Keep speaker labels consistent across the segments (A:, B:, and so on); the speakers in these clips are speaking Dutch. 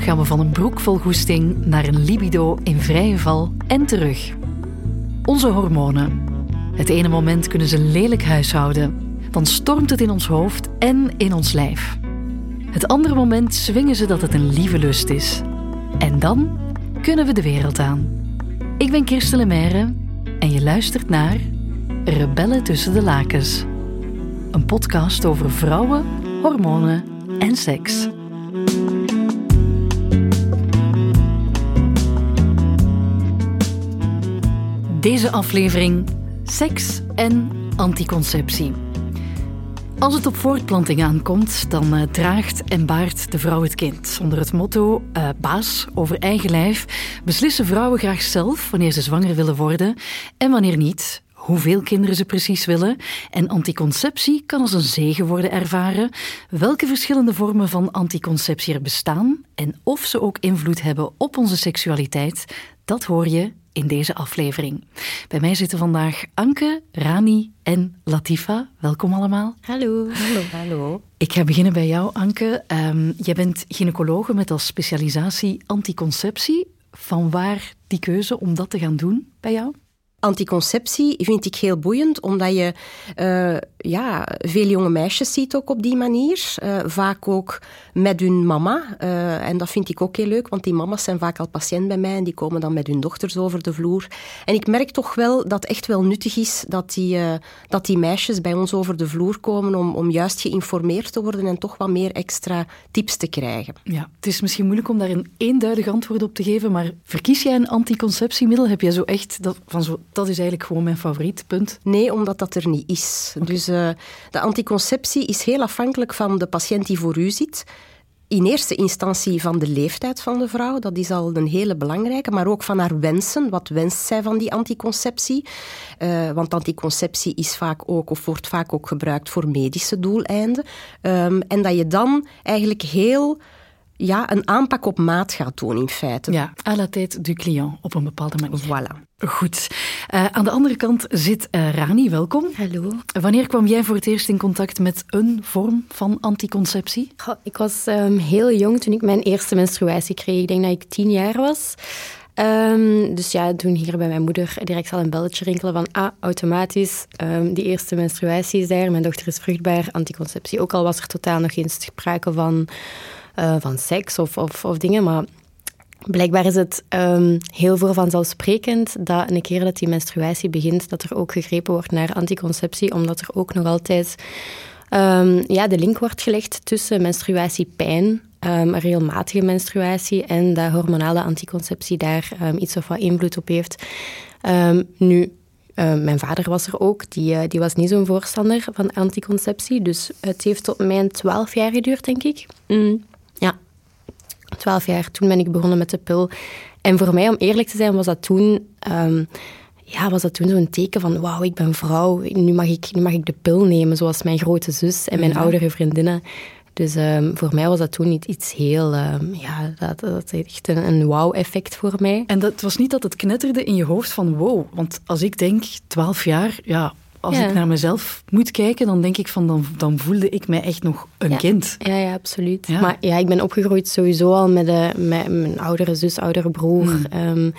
A: gaan we van een broek vol goesting naar een libido in vrije val en terug. Onze hormonen. Het ene moment kunnen ze lelijk huishouden. Dan stormt het in ons hoofd en in ons lijf. Het andere moment zwingen ze dat het een lieve lust is. En dan kunnen we de wereld aan. Ik ben Kirsten Lemaire en je luistert naar Rebellen tussen de lakens. Een podcast over vrouwen, hormonen en seks. Deze aflevering seks en anticonceptie. Als het op voortplanting aankomt, dan uh, draagt en baart de vrouw het kind. Onder het motto uh, baas over eigen lijf beslissen vrouwen graag zelf wanneer ze zwanger willen worden en wanneer niet hoeveel kinderen ze precies willen. En anticonceptie kan als een zegen worden ervaren. Welke verschillende vormen van anticonceptie er bestaan en of ze ook invloed hebben op onze seksualiteit, dat hoor je in deze aflevering. Bij mij zitten vandaag Anke, Rani en Latifa. Welkom allemaal.
B: Hallo.
C: Hallo. Hallo.
A: Ik ga beginnen bij jou, Anke. Um, jij bent gynaecologe met als specialisatie anticonceptie. Van waar die keuze om dat te gaan doen bij jou?
C: Anticonceptie vind ik heel boeiend, omdat je uh, ja, veel jonge meisjes ziet ook op die manier. Uh, vaak ook met hun mama. Uh, en dat vind ik ook heel leuk, want die mama's zijn vaak al patiënt bij mij en die komen dan met hun dochters over de vloer. En ik merk toch wel dat echt wel nuttig is dat die, dat die meisjes bij ons over de vloer komen om, om juist geïnformeerd te worden en toch wat meer extra tips te krijgen.
A: Ja, het is misschien moeilijk om daar een eenduidig antwoord op te geven, maar verkies jij een anticonceptiemiddel? Heb jij zo echt dat, van zo dat is eigenlijk gewoon mijn favoriet, punt?
C: Nee, omdat dat er niet is. Okay. Dus uh, de anticonceptie is heel afhankelijk van de patiënt die voor u zit. In eerste instantie van de leeftijd van de vrouw, dat is al een hele belangrijke, maar ook van haar wensen. Wat wenst zij van die anticonceptie? Uh, want anticonceptie is vaak ook, of wordt vaak ook gebruikt voor medische doeleinden. Um, en dat je dan eigenlijk heel ja, een aanpak op maat gaat doen in feite.
A: Ja, à la tête du client, op een bepaalde manier.
C: Voilà.
A: Goed. Uh, aan de andere kant zit uh, Rani, welkom.
B: Hallo.
A: Wanneer kwam jij voor het eerst in contact met een vorm van anticonceptie?
B: Goh, ik was um, heel jong toen ik mijn eerste menstruatie kreeg. Ik denk dat ik tien jaar was. Um, dus ja, toen hier bij mijn moeder direct al een belletje rinkelen van ah, automatisch, um, die eerste menstruatie is daar, mijn dochter is vruchtbaar, anticonceptie. Ook al was er totaal nog geen sprake van uh, van seks of, of, of, dingen. Maar blijkbaar is het um, heel veel vanzelfsprekend dat een keer dat die menstruatie begint, dat er ook gegrepen wordt naar anticonceptie, omdat er ook nog altijd um, ja, de link wordt gelegd tussen menstruatiepijn, um, regelmatige menstruatie en dat hormonale anticonceptie daar iets of wat invloed op heeft. nu, mijn vader was er ook, die, uh, die was niet zo'n voorstander van anticonceptie. Dus het heeft tot mijn twaalf jaar geduurd, denk ik. Mm. Twaalf jaar. Toen ben ik begonnen met de pil. En voor mij, om eerlijk te zijn, was dat toen... Um, ja, was dat toen zo'n teken van wauw, ik ben vrouw, nu mag ik, nu mag ik de pil nemen, zoals mijn grote zus en mijn ja. oudere vriendinnen. Dus um, voor mij was dat toen niet iets heel... Um, ja, dat, dat echt een, een wauw-effect voor mij.
A: En dat was niet dat het knetterde in je hoofd van wow. Want als ik denk, twaalf jaar, ja, als ja. ik naar mezelf moet kijken, dan denk ik van, dan, dan voelde ik mij echt nog een
B: ja.
A: kind.
B: Ja, ja absoluut. Ja. Maar ja, ik ben opgegroeid sowieso al met, de, met mijn oudere zus, oudere broer. Hmm. Um,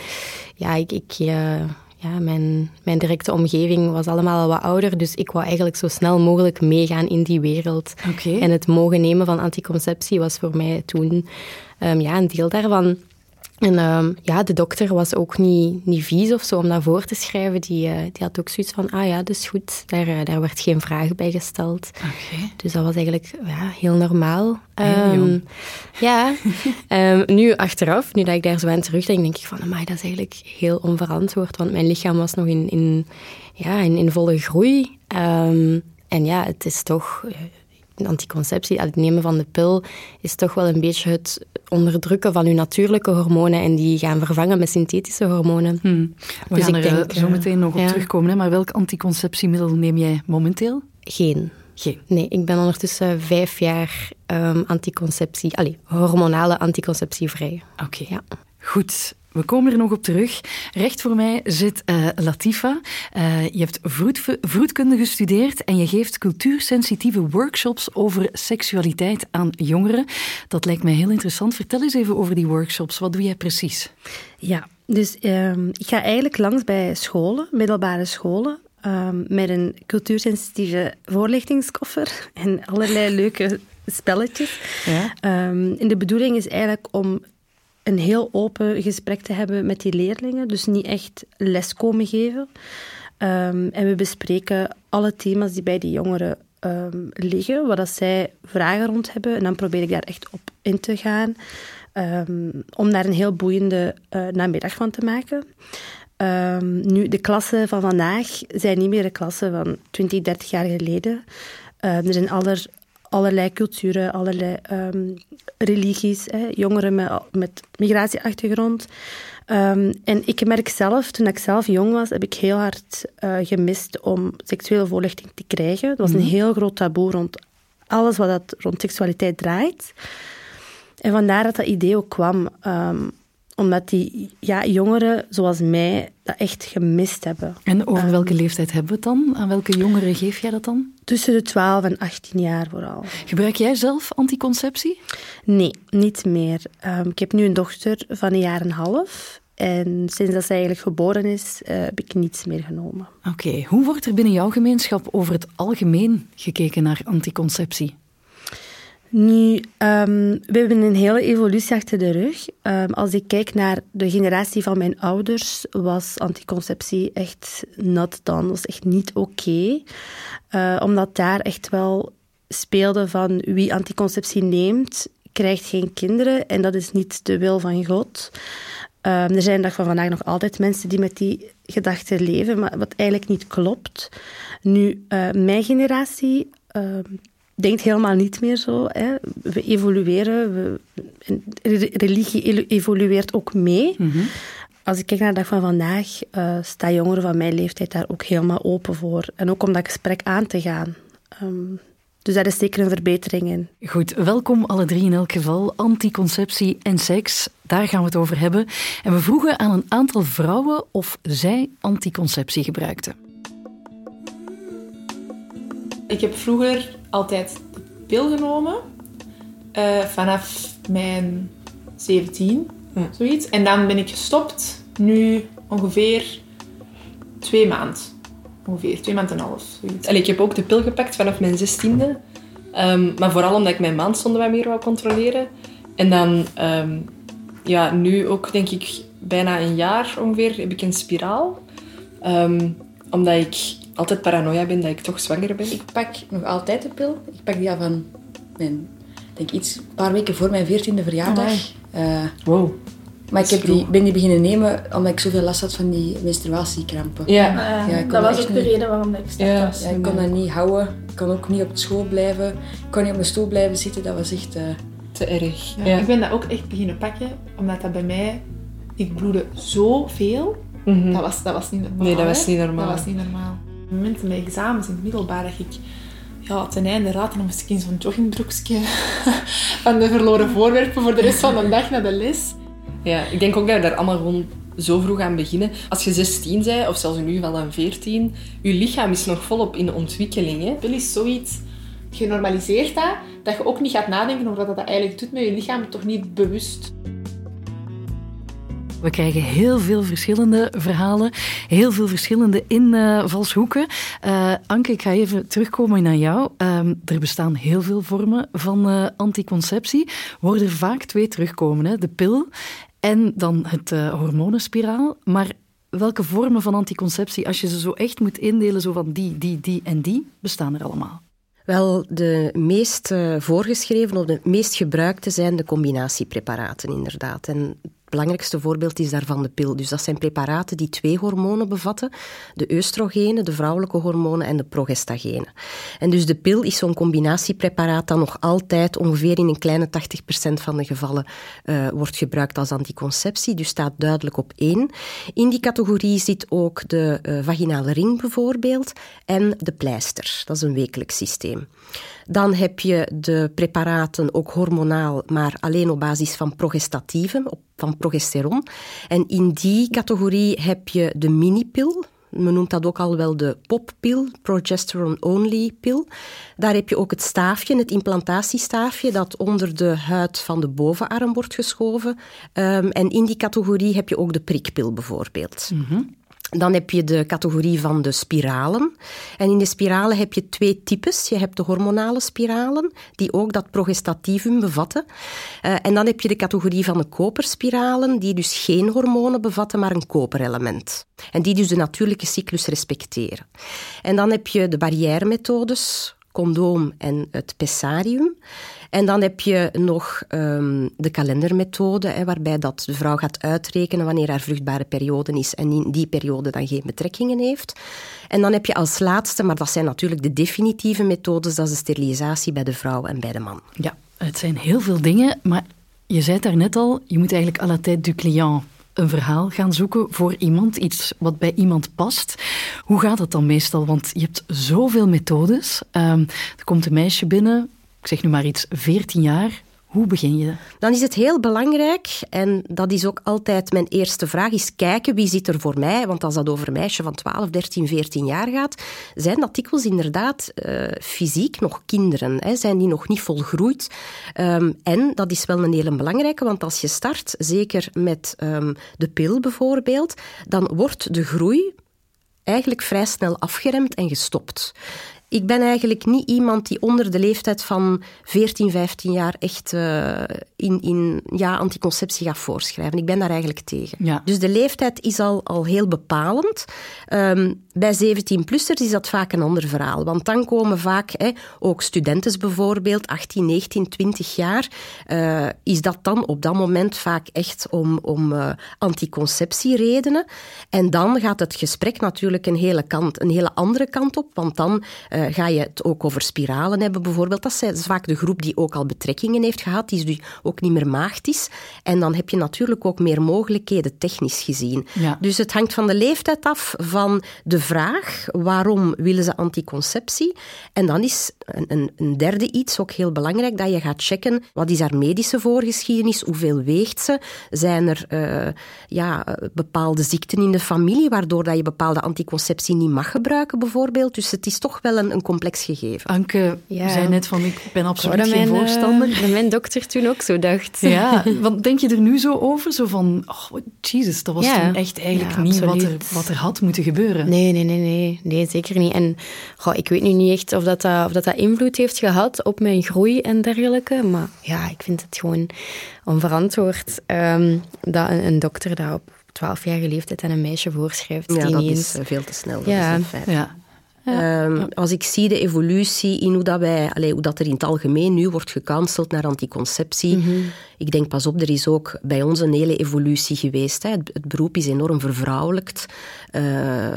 B: ja, ik... ik uh, ja, mijn, mijn directe omgeving was allemaal al wat ouder, dus ik wou eigenlijk zo snel mogelijk meegaan in die wereld.
A: Okay.
B: En het mogen nemen van anticonceptie was voor mij toen um, ja, een deel daarvan. En um, ja, de dokter was ook niet, niet vies of zo om dat voor te schrijven. Die, uh, die had ook zoiets van, ah ja, dat is goed. Daar, uh, daar werd geen vraag bij gesteld.
A: Okay.
B: Dus dat was eigenlijk ja, heel normaal.
A: Heel
B: um, ja, um, nu achteraf, nu dat ik daar zo aan terugdenk, denk ik van, amai, dat is eigenlijk heel onverantwoord. Want mijn lichaam was nog in, in, ja, in, in volle groei. en ja, het is toch anticonceptie, het nemen van de pil, is toch wel een beetje het onderdrukken van uw natuurlijke hormonen en die gaan vervangen met synthetische hormonen.
A: Hmm. We dus gaan er denk, zo meteen nog op ja. terugkomen, hè? maar welk anticonceptiemiddel neem jij momenteel?
B: Geen.
A: Geen?
B: Nee, ik ben ondertussen vijf jaar um, anticonceptie, allee, hormonale anticonceptie vrij.
A: Oké.
B: Ja.
A: Goed. We komen er nog op terug. Recht voor mij zit uh, Latifa. Uh, je hebt vroed, vroedkunde gestudeerd en je geeft cultuursensitieve workshops over seksualiteit aan jongeren. Dat lijkt mij heel interessant. Vertel eens even over die workshops. Wat doe jij precies?
D: Ja, dus um, ik ga eigenlijk langs bij scholen, middelbare scholen, um, met een cultuursensitieve voorlichtingskoffer en allerlei leuke spelletjes. Ja. Um, en de bedoeling is eigenlijk om een heel open gesprek te hebben met die leerlingen. Dus niet echt les komen geven. Um, en we bespreken alle thema's die bij die jongeren um, liggen, waar dat zij vragen rond hebben. En dan probeer ik daar echt op in te gaan. Um, om daar een heel boeiende uh, namiddag van te maken. nu, de klassen van vandaag zijn niet meer de klassen van 20, 30 jaar geleden. er zijn aller, allerlei culturen, allerlei um, religies, hè, jongeren met, met migratieachtergrond. Um, en ik merk zelf, toen ik zelf jong was, heb ik heel hard uh, gemist om seksuele voorlichting te krijgen. Het was een mhm. heel groot taboe rond alles wat dat rond seksualiteit draait. En vandaar dat dat idee ook kwam. Um, omdat die ja, jongeren zoals mij dat echt gemist hebben.
A: En over ehm, welke leeftijd hebben we het dan? Aan welke jongeren geef jij dat dan?
D: Tussen de 12 en 18 jaar vooral.
A: Gebruik jij zelf anticonceptie?
D: Nee, niet meer. Um, ik heb nu een dochter van een jaar en een half. En sinds dat zij eigenlijk geboren is, uh, heb ik niets meer genomen.
A: Oké, hoe wordt er binnen jouw gemeenschap over het algemeen gekeken naar anticonceptie?
D: Nu, um, we hebben een hele evolutie achter de rug. Um, als ik kijk naar de generatie van mijn ouders, was anticonceptie echt not done. was echt niet oké. Uh, omdat daar echt wel speelde van wie anticonceptie neemt, krijgt geen kinderen. En dat is niet de wil van God. Um, er zijn dag van vandaag nog altijd mensen die met die gedachten leven, maar wat eigenlijk niet klopt. Nu, uh, mijn generatie denkt helemaal niet meer zo. Hè. We evolueren, we, religie evolueert ook mee. Mhm. Als ik kijk naar de dag van vandaag, uh, staan jongeren van mijn leeftijd daar ook helemaal open voor. En ook om dat gesprek aan te gaan. Um, dus daar is zeker een verbetering in.
A: Goed, welkom alle drie in elk geval. Anticonceptie en seks, daar gaan we het over hebben. En we vroegen aan een aantal vrouwen of zij anticonceptie gebruikten.
E: Ik heb vroeger altijd de pil genomen. Uh, vanaf mijn 17, hm. zoiets. En dan ben ik gestopt. Nu ongeveer twee maanden. Ongeveer, twee maanden en een half. Zoiets.
F: En ik heb ook de pil gepakt vanaf mijn 16e. Um, maar vooral omdat ik mijn maandstonden wat meer wou controleren. En dan, um, ja, nu ook denk ik bijna een jaar ongeveer, heb ik een spiraal. Um, omdat ik altijd paranoia ben dat ik toch zwanger ben.
G: Ik pak nog altijd de pil. Ik pak die al van mijn, denk iets, een paar weken voor mijn 14e verjaardag.
A: Uh, wow.
G: Maar ik heb die, ben die beginnen nemen omdat ik zoveel last had van die menstruatiekrampen.
E: Ja, ja dat was ook de reden waarom ik start
G: ja, was. Ja, ik kon dat niet houden. Ik kon ook niet op school blijven. Ik kon niet op mijn stoel blijven zitten. Dat was echt... Uh,
F: te erg.
E: Ja, Ik ben dat ook echt beginnen pakken, omdat dat bij mij... Ik bloedde zoveel. Mm dat, was, dat was niet normaal.
F: Nee, dat was niet normaal.
E: Dat was niet normaal momenten met examens in het middelbaar dat ik ja, ten einde raad dan moest ik in zo'n joggingbroekje van de verloren voorwerpen voor de rest van de dag naar de les.
F: Ja, ik denk ook dat we daar allemaal gewoon zo vroeg aan beginnen. Als je 16 bent, of zelfs nu wel aan 14, je lichaam is nog volop in ontwikkeling. Hè?
E: Pil is zoiets genormaliseerd dat, dat je ook niet gaat nadenken over wat dat eigenlijk doet met je lichaam, toch niet bewust.
A: We krijgen heel veel verschillende verhalen, heel veel verschillende invalshoeken. Uh, Anke, ik ga even terugkomen naar jou. Uh, er bestaan heel veel vormen van uh, anticonceptie. Worden er vaak twee terugkomen, hè? de pil en dan het uh, hormonenspiraal. Maar welke vormen van anticonceptie, als je ze zo echt moet indelen, zo van die, die, die en die, bestaan er allemaal?
C: Wel, de meest voorgeschreven of de meest gebruikte zijn de combinatiepreparaten, inderdaad. En belangrijkste voorbeeld is daarvan de pil. Dus dat zijn preparaten die twee hormonen bevatten. De oestrogenen, de vrouwelijke hormonen en de progestagenen. En dus de pil is zo'n combinatiepreparaat dat nog altijd ongeveer in een kleine 80% van de gevallen uh, wordt gebruikt als anticonceptie. Dus staat duidelijk op één. In die categorie zit ook de uh, vaginale ring bijvoorbeeld en de pleister. Dat is een wekelijks systeem. Dan heb je de preparaten ook hormonaal, maar alleen op basis van progestatieven, van progesteron. En in die categorie heb je de minipil, men noemt dat ook al wel de poppil, progesterone-only pil. Daar heb je ook het staafje, het implantatiestaafje, dat onder de huid van de bovenarm wordt geschoven. Um, en in die categorie heb je ook de prikpil bijvoorbeeld. Mm dan heb je de categorie van de spiralen. En in de spiralen heb je twee types. Je hebt de hormonale spiralen, die ook dat progestativum bevatten. Uh, en dan heb je de categorie van de koperspiralen, die dus geen hormonen bevatten, maar een koperelement. En die dus de natuurlijke cyclus respecteren. En dan heb je de barrièremethodes, condoom en het pessarium. En dan heb je nog um, de kalendermethode, hè, waarbij dat de vrouw gaat uitrekenen wanneer haar vruchtbare periode is en in die periode dan geen betrekkingen heeft. En dan heb je als laatste, maar dat zijn natuurlijk de definitieve methodes, dat is de sterilisatie bij de vrouw en bij de man.
A: Ja, het zijn heel veel dingen, maar je zei het daarnet al, je moet eigenlijk à la tête du client een verhaal gaan zoeken voor iemand, iets wat bij iemand past. Hoe gaat dat dan meestal? Want je hebt zoveel methodes. Um, er komt een meisje binnen, ik zeg nu maar iets, 14 jaar. Hoe begin je?
C: Dan is het heel belangrijk, en dat is ook altijd mijn eerste vraag, is kijken wie zit er voor mij. Want als dat over een meisje van 12, 13, 14 jaar gaat, zijn dat dikwijls inderdaad uh, fysiek nog kinderen. Hè? Zijn die nog niet volgroeid? Um, en dat is wel een hele belangrijke, want als je start, zeker met um, de pil bijvoorbeeld, dan wordt de groei eigenlijk vrij snel afgeremd en gestopt ik ben eigenlijk niet iemand die onder de leeftijd van 14, 15 jaar echt uh, in, in ja, anticonceptie gaat voorschrijven. Ik ben daar eigenlijk tegen. Ja. Dus de leeftijd is al, al heel bepalend. Um, bij 17-plussers is dat vaak een ander verhaal. Want dan komen vaak hè, ook studenten bijvoorbeeld, 18, 19, 20 jaar. Uh, is dat dan op dat moment vaak echt om, om uh, anticonceptieredenen. En dan gaat het gesprek natuurlijk een hele, kant, een hele andere kant op. Want dan uh, ga je het ook over spiralen hebben bijvoorbeeld. Dat is vaak de groep die ook al betrekkingen heeft gehad, die dus ook niet meer maagd is. En dan heb je natuurlijk ook meer mogelijkheden technisch gezien. Ja. Dus het hangt van de leeftijd af van de vraag waarom willen ze anticonceptie. En dan is een, een, een derde iets ook heel belangrijk, dat je gaat checken wat is haar medische voorgeschiedenis, hoeveel weegt ze, zijn er uh, ja, bepaalde ziekten in de familie waardoor dat je bepaalde anticonceptie niet mag gebruiken bijvoorbeeld. Dus het is toch wel een, een complex gegeven.
A: Anke ja. zei net van ik ben absoluut geen mijn, voorstander.
B: Uh, mijn dokter toen ook zo dacht.
A: Ja, want denk je er nu zo over? Zo van, oh, Jesus, dat was ja. toen echt eigenlijk ja, niet wat er, wat er had moeten gebeuren.
B: Nee, nee, nee, nee, nee zeker niet. En goh, ik weet nu niet echt of dat, dat, of dat, dat invloed heeft gehad op mijn groei en dergelijke. Maar ja, ik vind het gewoon onverantwoord um, dat een, een dokter dat op 12-jarige leeftijd aan een meisje voorschrijft.
C: Ja,
B: die
C: dat is veel te snel. Dat
B: ja.
C: is een feit.
A: Ja.
C: Ja. Um, als ik zie de evolutie in hoe dat, wij, allez, hoe dat er in het algemeen nu wordt gecanceld naar anticonceptie. Mm -hmm. Ik denk, pas op, er is ook bij ons een hele evolutie geweest. Hè. Het, het, beroep is enorm vervrouwelijkt. Uh,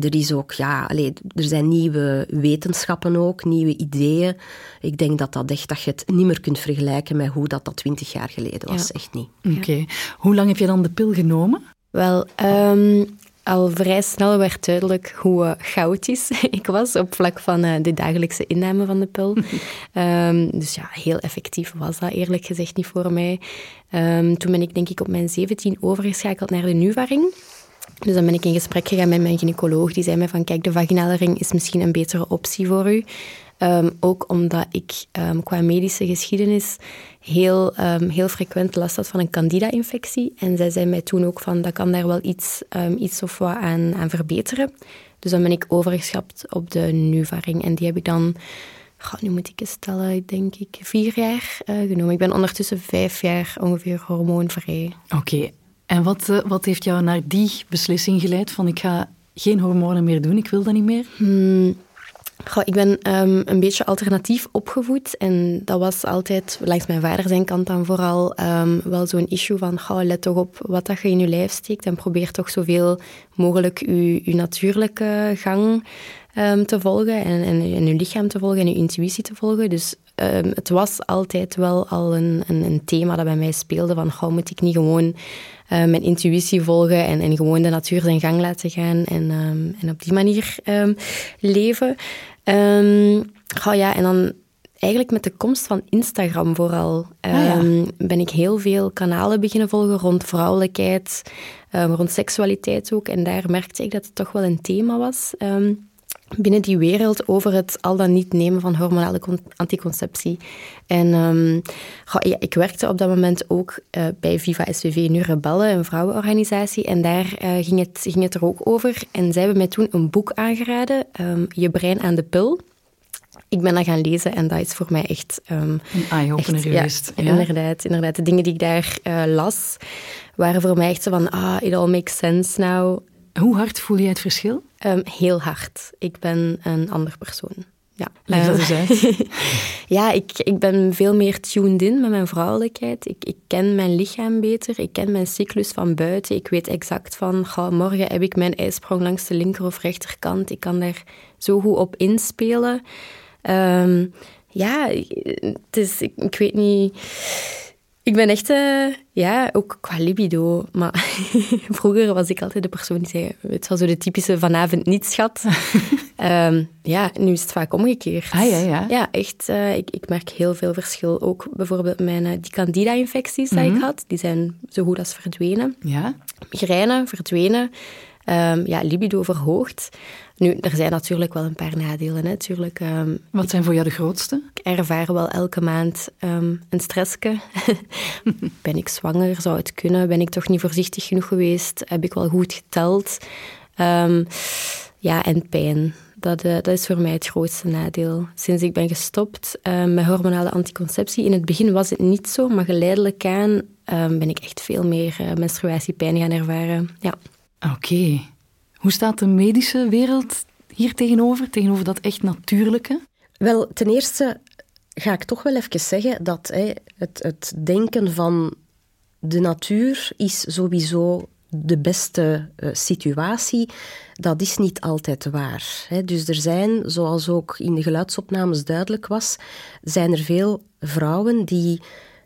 C: er is ook, ja, allez, er zijn nieuwe wetenschappen ook, nieuwe ideeën. Ik denk dat dat echt, dat je het niet meer kunt vergelijken met hoe dat, dat twintig jaar geleden was. Ja. Echt niet.
A: Oké. Okay. Hoe lang heb je dan de pil genomen?
B: Wel, um, al vrij snel werd duidelijk hoe uh, chaotisch ik was op vlak van uh, de dagelijkse inname van de pil. um, dus ja, heel effectief was dat eerlijk gezegd niet voor mij. Um, toen ben ik denk ik op mijn 17 overgeschakeld naar de Nuvaring. Dus dan ben ik in gesprek gegaan met mijn gynaecoloog. Die zei mij van, kijk, de vaginale ring is misschien een betere optie voor u. Um, ook omdat ik um, qua medische geschiedenis heel, um, heel frequent last had van een candida-infectie. En zij zei mij toen ook van, dat kan daar wel iets, iets of wat aan, aan verbeteren. Dus dan ben ik overgeschapt op de Nuvaring. En die heb ik dan, goh, nu moet ik eens stellen, denk ik vier jaar uh, genomen. Ik ben ondertussen vijf jaar ongeveer hormoonvrij.
A: Oké. Okay. En wat, uh, wat heeft jou naar die beslissing geleid van ik ga geen hormonen meer doen, ik wil dat niet meer?
B: Hmm. Goh, ik ben um, een beetje alternatief opgevoed en dat was altijd, langs mijn vader zijn kant dan vooral, um, wel zo'n issue van goh, let toch op wat dat je in je lijf steekt en probeer toch zoveel mogelijk je, natuurlijke gang um, te volgen en, en, en, je lichaam te volgen en je intuïtie te volgen. Dus het was altijd wel al een, een, een, thema dat bij mij speelde van goh, moet ik niet gewoon uh, mijn intuïtie volgen en, en gewoon de natuur zijn gang laten gaan en, en op die manier leven. Um, oh ja, en dan eigenlijk met de komst van Instagram vooral
A: Ah, ja.
B: ehm, ben ik heel veel kanalen beginnen volgen rond vrouwelijkheid, ehm, rond seksualiteit ook. En daar merkte ik dat het toch wel een thema was ehm, binnen die wereld over het al dan niet nemen van hormonale con- anticonceptie. En ehm, ja, ik werkte op dat moment ook eh, bij Viva SVV, nu Rebellen, een vrouwenorganisatie. En daar eh, ging, het, ging het er ook over. En zij hebben mij toen een boek aangeraden, ehm, Je brein aan de pil. Ik ben dat gaan lezen en dat is voor mij echt... ehm,
A: Een eye-opener
B: ja,
A: geweest. Ja,
B: Inderdaad, inderdaad. De dingen die ik daar eh, las, waren voor mij echt zo van, ah, it all makes sense now.
A: Hoe hard voel jij het verschil?
B: Ehm, heel hard. Ik ben een ander persoon. Ja.
A: Leg dat
B: Ehm,
A: eens uit.
B: ja, ik, ik ben veel meer tuned in met mijn vrouwelijkheid. Ik, ik ken mijn lichaam beter. Ik ken mijn cyclus van buiten. Ik weet exact van, morgen heb ik mijn ijsprong langs de linker of rechterkant. Ik kan daar zo goed op inspelen. Ehm, ja, het is, ik, ik weet niet... Ik ben echt, eh, ja, ook qua libido. Maar vroeger was ik altijd de persoon die zei, het was zo de typische vanavond niet, schat. Ehm, ja, nu is het vaak omgekeerd.
A: Ah, ja, ja.
B: Ja, echt. eh, ik, ik merk heel veel verschil. Ook bijvoorbeeld mijn, eh, die candida-infecties die
A: Mhm.
B: ik had, die zijn zo goed als verdwenen.
A: Ja?
B: Migraine, verdwenen. Ehm, ja, libido verhoogd. Nu, er zijn natuurlijk wel een paar nadelen. Hè. Natuurlijk, ehm,
A: Wat zijn voor jou de grootste?
B: ik ervaar wel elke maand ehm, een stressje. ben ik zwanger? Zou het kunnen? Ben ik toch niet voorzichtig genoeg geweest? Heb ik wel goed geteld? Ja, en pijn. Dat, eh, dat is voor mij het grootste nadeel. Sinds ik ben gestopt eh, met hormonale anticonceptie, in het begin was het niet zo, maar geleidelijk aan ben ik echt veel meer eh, menstruatiepijn gaan ervaren. Ja.
A: Oké. Hoe staat de medische wereld hier tegenover? Tegenover dat echt natuurlijke?
C: Wel, ten eerste ga ik toch wel even zeggen dat hè, het, het denken van de natuur is sowieso de beste eh, situatie. Dat is niet altijd waar. Hè. Dus er zijn, zoals ook in de geluidsopnames duidelijk was, zijn er veel vrouwen die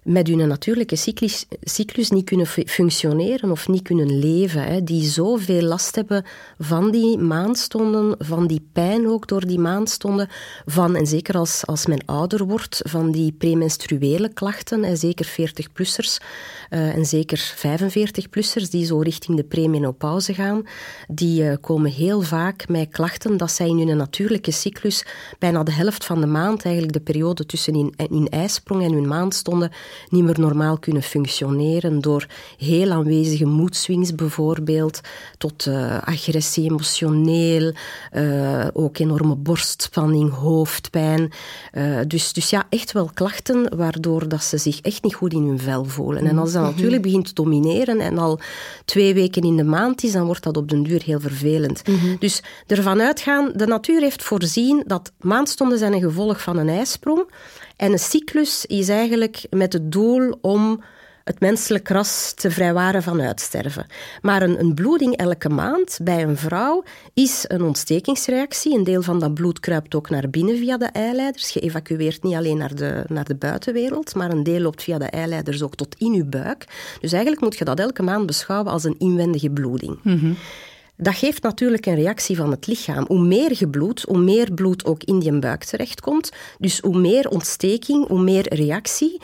C: met hun natuurlijke cyclus, cyclus niet kunnen fu- functioneren of niet kunnen leven. Hè, die zoveel last hebben van die maandstonden, van die pijn ook door die maandstonden, van, en zeker als, als men ouder wordt, van die premenstruele klachten, en zeker 40-plussers eh, en zeker 45-plussers die zo richting de premenopauze gaan, die eh, komen heel vaak met klachten dat zij in hun natuurlijke cyclus bijna de helft van de maand, eigenlijk de periode tussen hun, hun ijsprong en hun maandstonden, niet meer normaal kunnen functioneren door heel aanwezige moedswings bijvoorbeeld, tot eh, agressie emotioneel, eh, ook enorme borstspanning, hoofdpijn. Eh, dus, dus ja, echt wel klachten waardoor dat ze zich echt niet goed in hun vel voelen. En als dat natuurlijk begint te domineren en al twee weken in de maand is, dan wordt dat op den duur heel vervelend. Dus ervan uitgaan, de natuur heeft voorzien dat maandstonden zijn een gevolg van een ijsprong. En een cyclus is eigenlijk met het doel om het menselijk ras te vrijwaren van uitsterven. Maar een, een bloeding elke maand bij een vrouw is een ontstekingsreactie. Een deel van dat bloed kruipt ook naar binnen via de eileiders. Je evacueert niet alleen naar de, naar de buitenwereld, maar een deel loopt via de eileiders ook tot in je buik. Dus eigenlijk moet je dat elke maand beschouwen als een inwendige bloeding. Dat geeft natuurlijk een reactie van het lichaam. Hoe meer gebloed, hoe meer bloed ook in die buik terechtkomt. Dus hoe meer ontsteking, hoe meer reactie.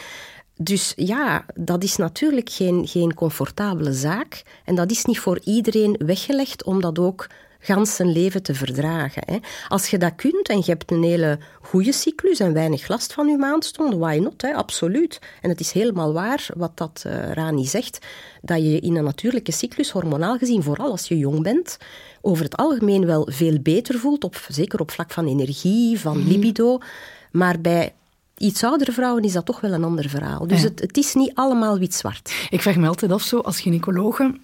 C: Dus ja, dat is natuurlijk geen, geen comfortabele zaak. En dat is niet voor iedereen weggelegd om dat ook gans zijn leven te verdragen. Hè. Als je dat kunt en je hebt een hele goede cyclus en weinig last van je maandstonden, why not? Hè? Absoluut. En het is helemaal waar wat dat uh, Rani zegt, dat je in een natuurlijke cyclus, hormonaal gezien, vooral als je jong bent, over het algemeen wel veel beter voelt, op, zeker op vlak van energie, van libido. Maar bij iets oudere vrouwen is dat toch wel een ander verhaal. Dus
A: Ja.
C: het, het is niet allemaal wit-zwart.
A: Ik vraag me altijd af, zo, als gynaecologe,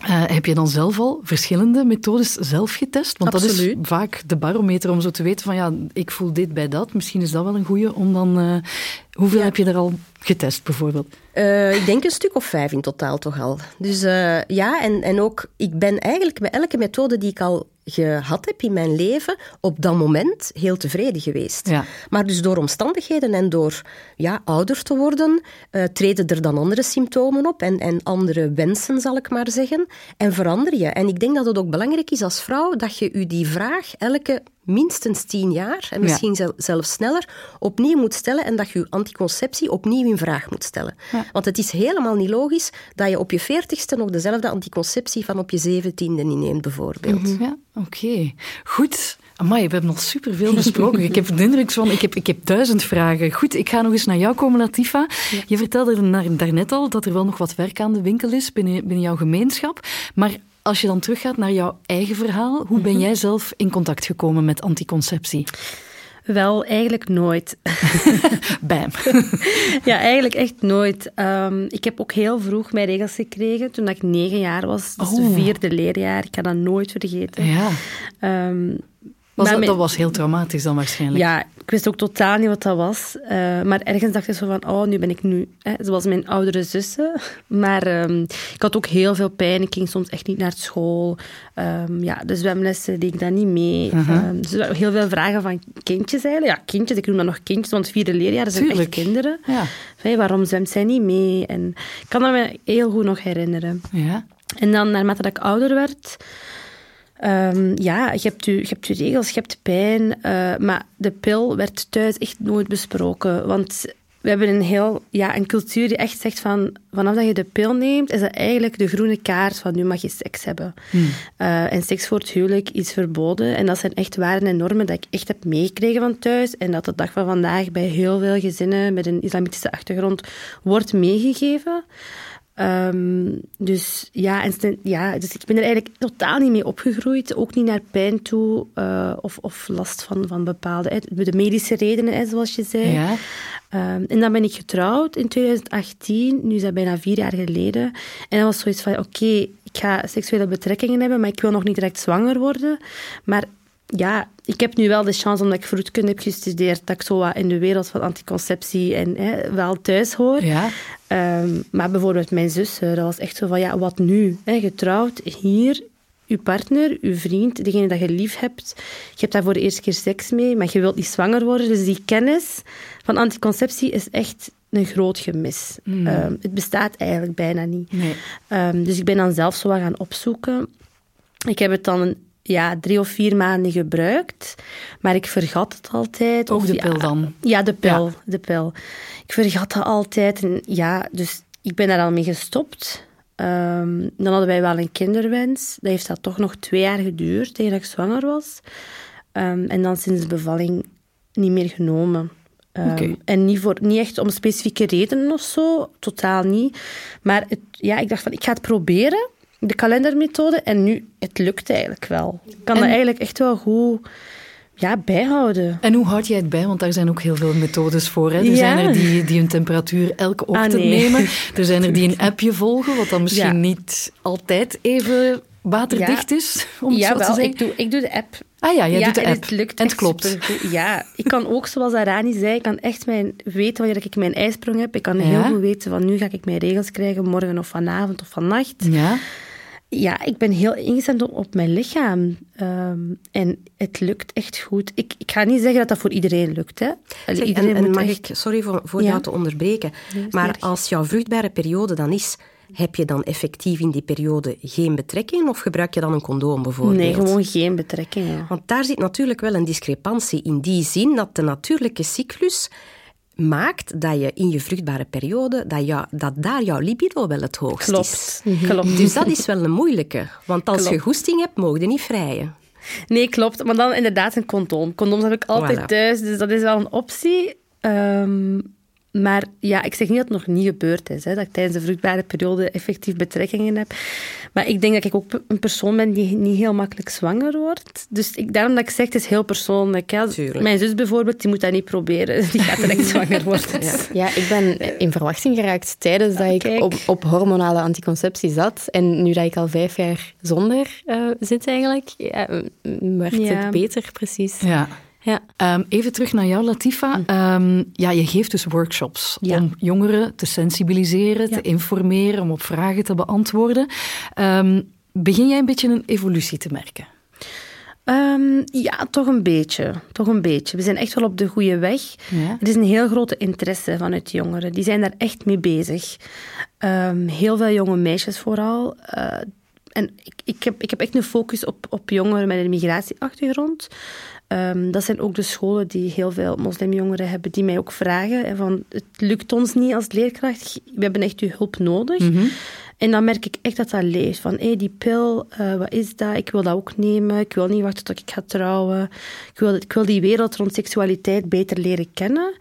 A: eh, heb je dan zelf al verschillende methodes zelf getest? Want dat is vaak de barometer om zo te weten van, ja, ik voel dit bij dat. Misschien is dat wel een goeie om dan... eh, hoeveel
C: Ja.
A: heb je er al getest, bijvoorbeeld?
C: Eh, ik denk een stuk of vijf in totaal toch al. Dus eh, ja, en, en ook, ik ben eigenlijk met elke methode die ik al gehad heb in mijn leven, op dat moment heel tevreden geweest.
A: Ja.
C: Maar dus door omstandigheden en door ja, ouder te worden, eh, treden er dan andere symptomen op en, en andere wensen, zal ik maar zeggen. En verander je. En ik denk dat het ook belangrijk is als vrouw dat je u die vraag elke minstens tien jaar, en misschien zel- zelfs sneller, opnieuw moet stellen en dat je je anticonceptie opnieuw in vraag moet stellen. Want het is helemaal niet logisch dat je op je veertigste nog dezelfde anticonceptie van op je zeventiende inneemt, bijvoorbeeld.
A: Ja, oké. Goed. Amai, we hebben nog superveel besproken. ik heb de indruk van, ik heb, ik heb duizend vragen. Goed, ik ga nog eens naar jou komen, Latifa. Je vertelde er daarnet al dat er wel nog wat werk aan de winkel is binnen, binnen jouw gemeenschap. Maar als je dan teruggaat naar jouw eigen verhaal, hoe ben jij zelf in contact gekomen met anticonceptie?
D: Wel, eigenlijk nooit.
A: Bam.
D: ja, eigenlijk echt nooit. Ehm, ik heb ook heel vroeg mijn regels gekregen toen ik negen jaar was. Dus
A: Oh.
D: de vierde leerjaar. Ik ga dat nooit vergeten.
A: Ja.
D: Ehm,
A: Was dat, was heel traumatisch dan waarschijnlijk.
D: Ja, ik wist ook totaal niet wat dat was. Eh, maar ergens dacht ik zo van, oh, nu ben ik nu... Hè, zoals mijn oudere zussen. Maar ehm, ik had ook heel veel pijn. Ik ging soms echt niet naar school. Ehm, ja, de zwemlessen deed ik dan niet mee. Ehm, dus heel veel vragen van kindjes eigenlijk. Ja, kindjes. Ik noem dat nog kindjes, want vierde leerjaren zijn
A: Tuurlijk.
D: echt kinderen.
A: Ja.
D: Hey, waarom zwemt zij niet mee? En ik kan dat me heel goed nog herinneren.
A: Ja.
D: En dan, naarmate dat ik ouder werd... ehm, ja, je hebt, je, je hebt je regels, je hebt pijn. eh, maar de pil werd thuis echt nooit besproken. Want we hebben een heel... Ja, een cultuur die echt zegt van... Vanaf dat je de pil neemt, is dat eigenlijk de groene kaart van nu mag je seks hebben. Eh, en seks voor het huwelijk is verboden. En dat zijn echt waarden en normen dat ik echt heb meegekregen van thuis. En dat de dag van vandaag bij heel veel gezinnen met een islamitische achtergrond wordt meegegeven. Ehm, dus, ja, en, ja, dus ik ben er eigenlijk totaal niet mee opgegroeid. Ook niet naar pijn toe eh, of, of last van, van bepaalde... De medische redenen, zoals je zei.
A: Ja.
D: Ehm, en dan ben ik getrouwd in 2018. Nu is dat bijna vier jaar geleden. En dat was zoiets van, oké, ik ga seksuele betrekkingen hebben, maar ik wil nog niet direct zwanger worden. Maar ja, ik heb nu wel de chance, omdat ik vroedkunde heb gestudeerd, dat ik zo wat in de wereld van anticonceptie en hè, wel thuis hoor.
A: Ja.
D: Ehm, maar bijvoorbeeld mijn zus, eh, dat was echt zo van, ja, wat nu? Hè, getrouwd, hier, uw partner, uw vriend, degene dat je lief hebt, je hebt daar voor de eerste keer seks mee, maar je wilt niet zwanger worden. Dus die kennis van anticonceptie is echt een groot gemis. Ehm, het bestaat eigenlijk bijna niet.
A: Nee.
D: Ehm, dus ik ben dan zelf zo wat gaan opzoeken. Ik heb het dan ja, drie of vier maanden gebruikt, maar ik vergat het altijd.
A: Ook
D: Of
A: de
D: ja,
A: pil dan?
D: Ja, de pil,
A: Ja.
D: de pil. Ik vergat dat altijd. En ja, dus ik ben daar al mee gestopt. Ehm, dan hadden wij wel een kinderwens. Dat heeft dat toch nog twee jaar geduurd, tegen dat ik zwanger was. Ehm, en dan sinds de bevalling niet meer genomen.
A: Oké.
D: En niet, voor, niet echt om specifieke redenen of zo, totaal niet. Maar het, ja, ik dacht van, ik ga het proberen, de kalendermethode. En nu, het lukt eigenlijk wel. Ik kan
A: En-
D: dat eigenlijk echt wel goed ja, bijhouden.
A: En hoe houd jij het bij? Want daar zijn ook heel veel methodes voor. Hè? Er
D: Ja.
A: zijn er die, die hun temperatuur elke ochtend
D: nee.
A: nemen. Er zijn er die een appje volgen, wat dan misschien
D: Ja.
A: niet altijd even waterdicht is, om het
D: ja,
A: zo te
D: wel,
A: zeggen.
D: ik doe, ik doe de app.
A: Ah ja, jij doet de
D: en
A: app.
D: het lukt
A: en het klopt.
D: supergoed. Ja, ik kan ook, zoals Arani zei, ik kan echt mijn, weten wanneer ik mijn ijsprong heb. Ik kan heel goed weten van nu ga ik mijn regels krijgen, morgen of vanavond of vannacht.
A: Ja.
D: Ja, ik ben heel ingestemd op, mijn lichaam. Ehm, en het lukt echt goed. Ik, ik ga niet zeggen dat dat voor iedereen lukt. Hè. Allee,
C: Zeg,
D: iedereen
C: en, mag
D: echt-
C: ik, sorry voor, voor
D: Ja.
C: jou te onderbreken, maar als jouw vruchtbare periode dan is, heb je dan effectief in die periode geen betrekking of gebruik je dan een condoom bijvoorbeeld?
D: Nee, gewoon geen betrekkingen.
C: Want daar zit natuurlijk wel een discrepantie in die zin dat de natuurlijke cyclus maakt dat je in je vruchtbare periode, dat, jou, dat daar jouw libido wel het hoogst is.
D: Klopt. Klopt.
C: Dus dat is wel een moeilijke. Want als je goesting hebt, mogen je niet vrijen.
D: Nee, klopt. Maar dan inderdaad een condoom. Condooms heb ik altijd
C: Voilà.
D: thuis, dus dat is wel een optie. Ehm, maar ja, ik zeg niet dat het nog niet gebeurd is. Hè, dat ik tijdens de vruchtbare periode effectief betrekkingen heb. Maar ik denk dat ik ook een persoon ben die niet heel makkelijk zwanger wordt. Dus ik, daarom dat ik zeg, het is heel persoonlijk. Hè.
C: Tuurlijk.
D: Mijn zus bijvoorbeeld, die moet dat niet proberen. Die gaat direct zwanger worden.
B: Ja, ik ben in verwachting geraakt tijdens dat ik op, op hormonale anticonceptie zat. En nu dat ik al vijf jaar zonder eh, zit eigenlijk, ja,
D: Ja.
B: het beter, precies.
A: Ja.
B: Ja.
A: Ehm, even terug naar jou, Latifa. Ehm, ja, je geeft dus workshops
D: Ja.
A: om jongeren te sensibiliseren,
D: Ja.
A: te informeren, om op vragen te beantwoorden. Ehm, begin jij een beetje een evolutie te merken?
D: Ja, toch een beetje. Toch een beetje. We zijn echt wel op de goede weg.
A: Ja.
D: Er is een heel grote interesse vanuit jongeren. Die zijn daar echt mee bezig. Heel veel jonge meisjes vooral. Eh, en ik, ik, heb, ik heb echt een focus op, op jongeren met een migratieachtergrond. Ehm, dat zijn ook de scholen die heel veel moslimjongeren hebben, die mij ook vragen van het lukt ons niet als leerkracht, we hebben echt uw hulp nodig.
A: Mhm.
D: En dan merk ik echt dat dat leeft. Van, hé, die pil, uh, wat is dat? Ik wil dat ook nemen. Ik wil niet wachten tot ik ga trouwen. Ik wil, ik wil die wereld rond seksualiteit beter leren kennen.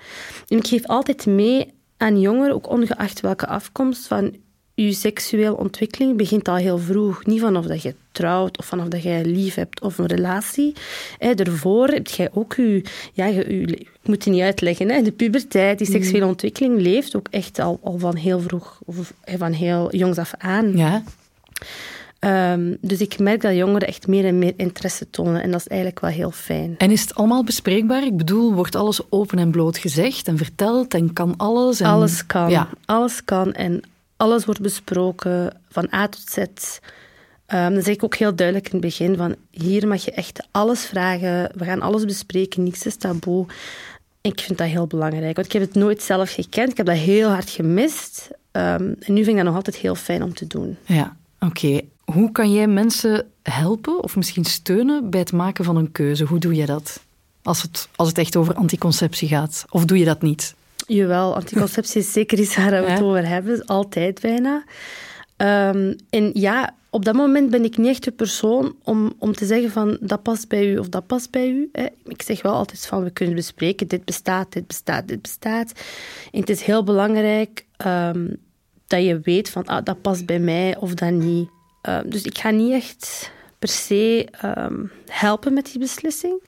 D: En ik geef altijd mee aan jongeren, ook ongeacht welke afkomst, van je seksuele ontwikkeling begint al heel vroeg. Niet vanaf dat je trouwt of vanaf dat je lief hebt of een relatie. Hè, daarvoor heb jij ook je... Ja, je, je, ik moet het niet uitleggen. Hè, de puberteit, die seksuele mm. ontwikkeling leeft ook echt al, al van heel vroeg, of van heel jongs af aan.
A: Ja.
D: Um, dus ik merk dat jongeren echt meer en meer interesse tonen en dat is eigenlijk wel heel fijn.
A: En is het allemaal bespreekbaar? Ik bedoel, wordt alles open en bloot gezegd en verteld en kan alles? En...
D: Alles kan. Ja. Alles kan en alles wordt besproken, van A tot Z. Um, dan zeg ik ook heel duidelijk in het begin van hier mag je echt alles vragen, we gaan alles bespreken, niks is taboe. Ik vind dat heel belangrijk, want ik heb het nooit zelf gekend, ik heb dat heel hard gemist. Um, en nu vind ik dat nog altijd heel fijn om te doen.
A: Ja, oké. Hoe kan jij mensen helpen of misschien steunen bij het maken van een keuze? Hoe doe je dat? Als het, als het echt over anticonceptie gaat. Of doe je dat niet?
D: Jawel, anticonceptie is zeker iets waar we het over hebben. Altijd bijna. Um, en ja, op dat moment ben ik niet echt de persoon om, om te zeggen van dat past bij u of dat past bij u. Hè. Ik zeg wel altijd van we kunnen bespreken, dit bestaat, dit bestaat, dit bestaat. En het is heel belangrijk um, dat je weet van ah, dat past bij mij of dat niet. Um, dus ik ga niet echt per se helpen met die beslissing.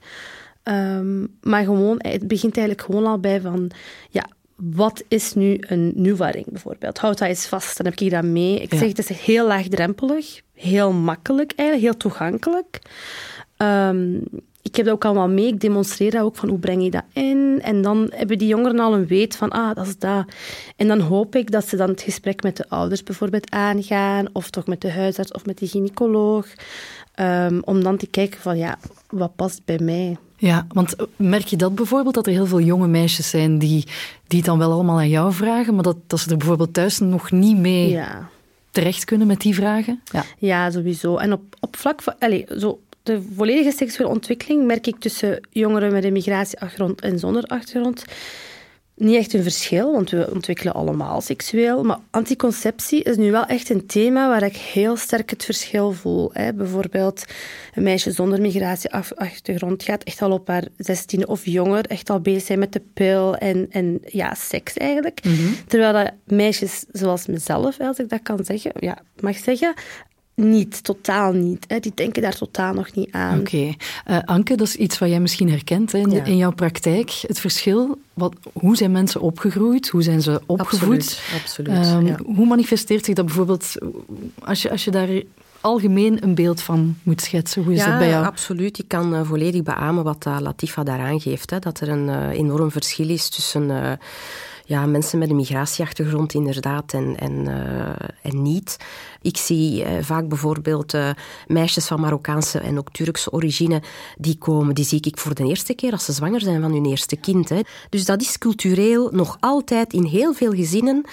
D: Um, maar gewoon, het begint eigenlijk gewoon al bij van, ja, wat is nu een nieuwaring bijvoorbeeld? Houd dat eens vast, dan heb ik dat mee. Ik zeg, het is heel laagdrempelig, heel makkelijk eigenlijk, heel toegankelijk. Um, ik heb dat ook allemaal mee, ik demonstreer dat ook van hoe breng je dat in. En dan hebben die jongeren al een weet van, ah, dat is dat. En dan hoop ik dat ze dan het gesprek met de ouders bijvoorbeeld aangaan, of toch met de huisarts of met de gynaecoloog, um, om dan te kijken van, ja, wat past bij mij?
A: Ja, want merk je dat bijvoorbeeld, dat er heel veel jonge meisjes zijn die, die het dan wel allemaal aan jou vragen, maar dat, dat ze er bijvoorbeeld thuis nog niet mee ja. terecht kunnen met die vragen?
D: Ja, ja sowieso. En op, op vlak van... Allez, zo, de volledige seksuele ontwikkeling merk ik tussen jongeren met een migratieachtergrond en zonder achtergrond niet echt een verschil, want we ontwikkelen allemaal seksueel. Maar anticonceptie is nu wel echt een thema waar ik heel sterk het verschil voel. Hè. Bijvoorbeeld een meisje zonder migratieachtergrond gaat echt al op haar zestiende of jonger echt al bezig zijn met de pil en, en ja, seks eigenlijk. Mhm. Terwijl dat meisjes zoals mezelf, als ik dat kan zeggen, ja, mag zeggen, niet, totaal niet. Hè. Die denken daar totaal nog niet aan.
A: Oké. Eh, Anke, dat is iets wat jij misschien herkent hè, in, in, jouw praktijk. Het verschil, wat, hoe zijn mensen opgegroeid? Hoe zijn ze opgevoed?
C: Absoluut. absoluut
A: um, Hoe manifesteert zich dat bijvoorbeeld, als je, als je daar algemeen een beeld van moet schetsen? Hoe is
C: ja,
A: dat bij jou?
C: absoluut. Ik kan uh, volledig beamen wat uh, Latifa daaraan geeft. Hè, dat er een enorm verschil is tussen ja, mensen met een migratieachtergrond inderdaad en, en, en niet. Ik zie eh, vaak bijvoorbeeld uh, meisjes van Marokkaanse en ook Turkse origine, die komen, die zie ik voor de eerste keer als ze zwanger zijn van hun eerste kind. Hè. Dus dat is cultureel nog altijd in heel veel gezinnen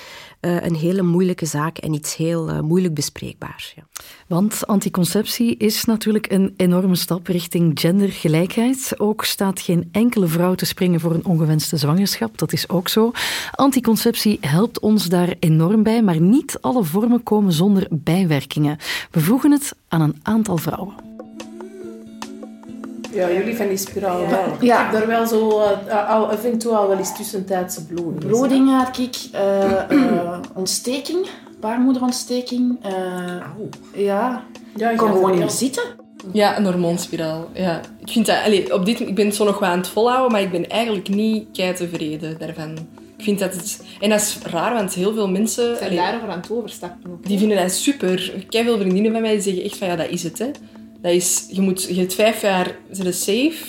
C: uh, een hele moeilijke zaak en iets heel moeilijk bespreekbaar. Ja.
A: Want anticonceptie is natuurlijk een enorme stap richting gendergelijkheid. Ook staat geen enkele vrouw te springen voor een ongewenste zwangerschap. Dat is ook zo. Anticonceptie helpt ons daar enorm bij, maar niet alle vormen komen zonder bijwerkingen. We vroegen het aan een aantal vrouwen.
H: Ja, jullie van die spiraal ja. wel. Ja. Ik heb er wel zo uh, al, eventueel wel eens tussentijdse bloeding.
I: Bloeding had ik, uh, uh, ontsteking, baarmoederontsteking. ja, ja ik kon gewoon niet meer zitten.
F: Ja, een hormoonspiraal. Ja. Ik, vind dat, allez, op dit, ik ben het zo nog wel aan het volhouden, maar ik ben eigenlijk niet kei tevreden daarvan. Ik vind dat het... En dat is raar, want heel veel mensen...
H: Zijn daarover aan het overstappen ook.
F: Die vinden dat super. Ik heb veel vriendinnen van mij die zeggen echt van ja, dat is het. Hè. Dat is, je, moet, je hebt vijf jaar zitten safe.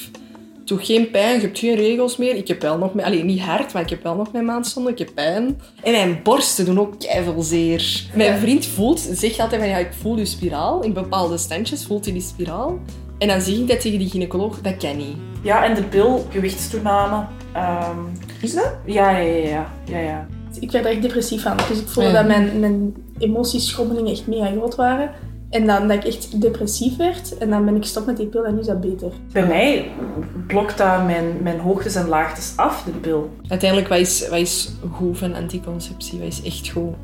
F: Doe geen pijn, je hebt geen regels meer. Ik heb wel nog... Mijn, alleen niet hard, maar ik heb wel nog mijn maandstonden. Ik heb pijn. En mijn borsten doen ook keihard zeer. Mijn vriend voelt, zegt altijd van ja, ik voel je spiraal. In bepaalde standjes voelt hij die spiraal. En dan zeg ik dat tegen die gynaecoloog, dat kan niet.
I: Ja, en de pil, gewichtstoename. Um,
F: is dat?
I: Ja, ja, ja, ja, ja. Ik werd er echt depressief van. Dus ik voelde dat mijn, mijn emoties, schommelingen echt mega groot waren.
H: En dan dat ik echt depressief werd. En dan ben ik gestopt met die pil en nu is dat beter.
J: Bij mij blokt dat mijn, mijn hoogtes en laagtes af, de pil.
F: Uiteindelijk, wat is, wat is goed van anticonceptie? Wat is echt goed?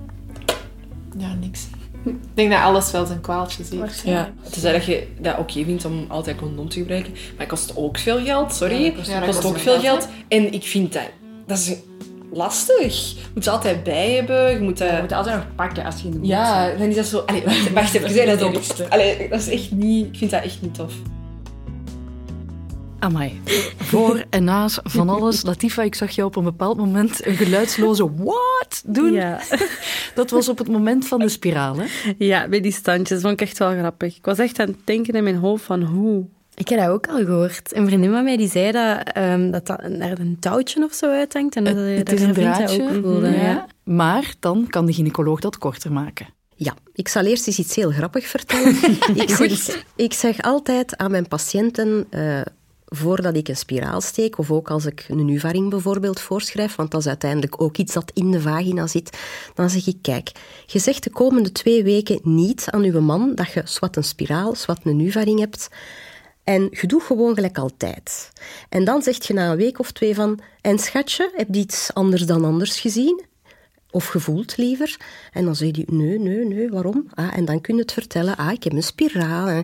E: Ja, niks. Ik denk dat alles wel zijn kwaaltjes heeft.
F: Ja, het is dat je dat oké vindt om altijd condoom te gebruiken. Maar het kost ook veel geld, sorry.
E: Ja, dat kost- ja, dat
F: kost
E: kost
F: ook
E: veel
F: veel
E: geld,
F: geld. En ik vind dat... Dat is lastig. Je moet ze altijd bij hebben. Je moet.
G: Je moet altijd nog pakken als je in de
F: Ja, dan is dat zo... Allee, wacht, wacht even, zei dat ook. Allee, dat is echt niet... Ik vind dat echt niet tof.
A: Amai. Voor en naast van alles. Latifa, ik zag jou op een bepaald moment een geluidsloze what doen.
D: Ja.
A: Dat was op het moment van de spiraal, hè?
D: Ja, bij die standjes. vond ik echt wel grappig. Ik was echt aan het denken in mijn hoofd van hoe...
B: Ik heb dat ook al gehoord. Een vriendin van mij die zei dat ehm, dat, dat er een touwtje of zo uithangt. En dat,
A: Het
B: dat
A: is een
B: dat
A: draadje.
B: ook voelde.
A: ja.
B: Ja.
A: Maar dan kan de gynaecoloog dat korter maken.
C: Ja, ik zal eerst eens iets heel grappig vertellen. ik, zeg, ik zeg altijd aan mijn patiënten, eh, voordat ik een spiraal steek, of ook als ik een nuvaring bijvoorbeeld voorschrijf, want dat is uiteindelijk ook iets dat in de vagina zit, dan zeg ik, kijk, je zegt de komende twee weken niet aan uw man dat je zwart een spiraal, zwart een nuvaring hebt, en je doet gewoon gelijk altijd. En dan zeg je na een week of twee van, en schatje, heb je iets anders dan anders gezien? Of gevoeld liever. En dan zeg je, nee, nee, nee, waarom? Ah, en dan kun je het vertellen, ah, ik heb een spiraal.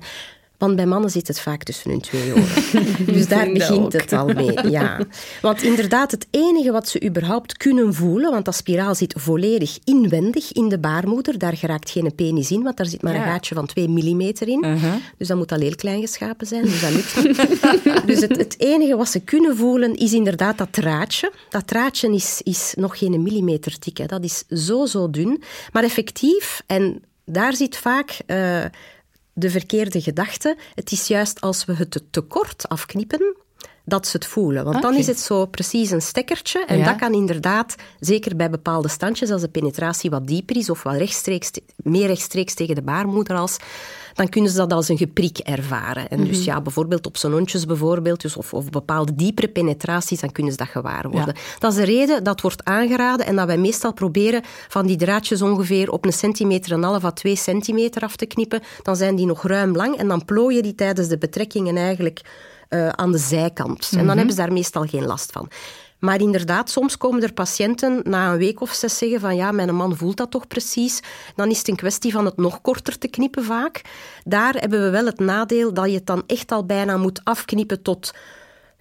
C: Want bij mannen zit het vaak tussen hun twee oren. dus daar begint het al mee. Ja. Want inderdaad, het enige wat ze überhaupt kunnen voelen, want dat spiraal zit volledig inwendig in de baarmoeder, daar geraakt geen penis in, want daar zit maar een gaatje van 2 millimeter in. Dus dat moet al heel klein geschapen zijn, dus dat lukt niet. dus het, het enige wat ze kunnen voelen is inderdaad dat draadje. Dat draadje is, is nog geen millimeter dik, hè. dat is zo, zo dun. Maar effectief, en daar zit vaak eh, de verkeerde gedachte, het is juist als we het te, te kort afknippen, dat ze het voelen. Want dan is het zo precies een stekkertje. En
A: Ja.
C: dat kan inderdaad, zeker bij bepaalde standjes, als de penetratie wat dieper is of wat rechtstreeks, meer rechtstreeks tegen de baarmoeder als, dan kunnen ze dat als een geprik ervaren. En dus ja, bijvoorbeeld op zo'n hondjes bijvoorbeeld, dus of, of bepaalde diepere penetraties, dan kunnen ze dat gewaar worden. Dat is de reden dat wordt aangeraden en dat wij meestal proberen van die draadjes ongeveer op een centimeter en een half à twee centimeter af te knippen. Dan zijn die nog ruim lang en dan plooien die tijdens de betrekkingen eigenlijk eh, aan de zijkant. En dan hebben ze daar meestal geen last van. Maar inderdaad, soms komen er patiënten na een week of zes zeggen van ja, mijn man voelt dat toch precies. Dan is het een kwestie van het nog korter te knippen vaak. Daar hebben we wel het nadeel dat je het dan echt al bijna moet afknippen tot,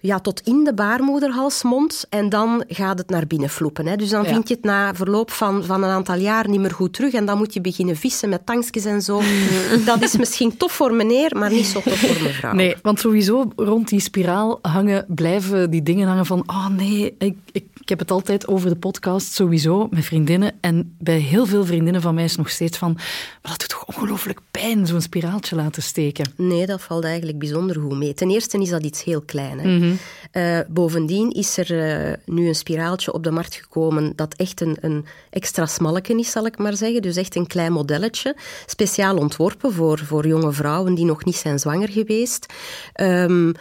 C: ja, tot in de baarmoederhalsmond. En dan gaat het naar binnen floepen. Hè. Dus dan
A: Ja.
C: vind je het na verloop van, van een aantal jaar niet meer goed terug. En dan moet je beginnen vissen met tankjes en zo. dat is misschien tof voor meneer, maar niet zo tof voor mevrouw.
A: Nee, want sowieso rond die spiraal hangen, blijven die dingen hangen van oh nee, ik, ik, ik heb het altijd over de podcast sowieso met vriendinnen. En bij heel veel vriendinnen van mij is het nog steeds van maar dat doet toch ongelooflijk pijn, zo'n spiraaltje laten steken.
C: Nee, dat valt eigenlijk bijzonder goed mee. Ten eerste is dat iets heel klein. Hè. Eh, bovendien is er eh, nu een spiraaltje op de markt gekomen dat echt een, een extra smalletje is, zal ik maar zeggen. Dus echt een klein modelletje. Speciaal ontworpen voor, voor jonge vrouwen die nog niet zijn zwanger geweest. Ehm,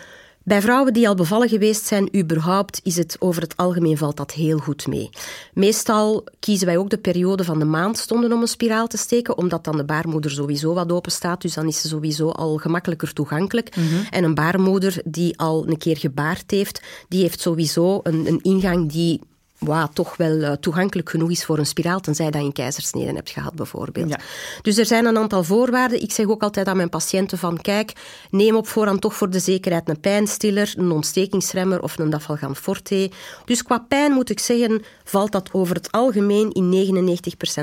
C: bij vrouwen die al bevallen geweest zijn, überhaupt, is het over het algemeen valt dat heel goed mee. Meestal kiezen wij ook de periode van de maandstonden om een spiraal te steken, omdat dan de baarmoeder sowieso wat open staat, dus dan is ze sowieso al gemakkelijker toegankelijk. En een baarmoeder die al een keer gebaard heeft, die heeft sowieso een, een ingang die wa, toch wel eh, toegankelijk genoeg is voor een spiraal, tenzij dat je een keizersnede hebt gehad, bijvoorbeeld.
A: Ja.
C: Dus er zijn een aantal voorwaarden. Ik zeg ook altijd aan mijn patiënten van, kijk, neem op voorhand toch voor de zekerheid een pijnstiller, een ontstekingsremmer of een dafalgan forte. Dus qua pijn moet ik zeggen, valt dat over het algemeen in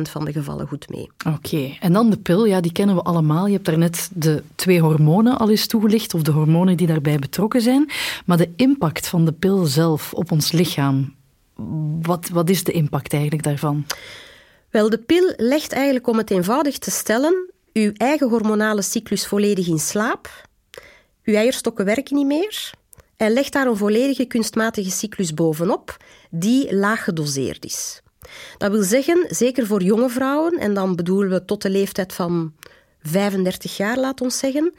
C: 99% van de gevallen goed mee.
A: Oké, en dan de pil, ja, die kennen we allemaal. Je hebt daarnet de twee hormonen al eens toegelicht, of de hormonen die daarbij betrokken zijn. Maar de impact van de pil zelf op ons lichaam, wat, wat is de impact eigenlijk daarvan?
C: Wel, de pil legt eigenlijk, om het eenvoudig te stellen, uw eigen hormonale cyclus volledig in slaap. Uw eierstokken werken niet meer. En legt daar een volledige kunstmatige cyclus bovenop, die laag gedoseerd is. Dat wil zeggen, zeker voor jonge vrouwen, en dan bedoelen we tot de leeftijd van 35 jaar, laat ons zeggen,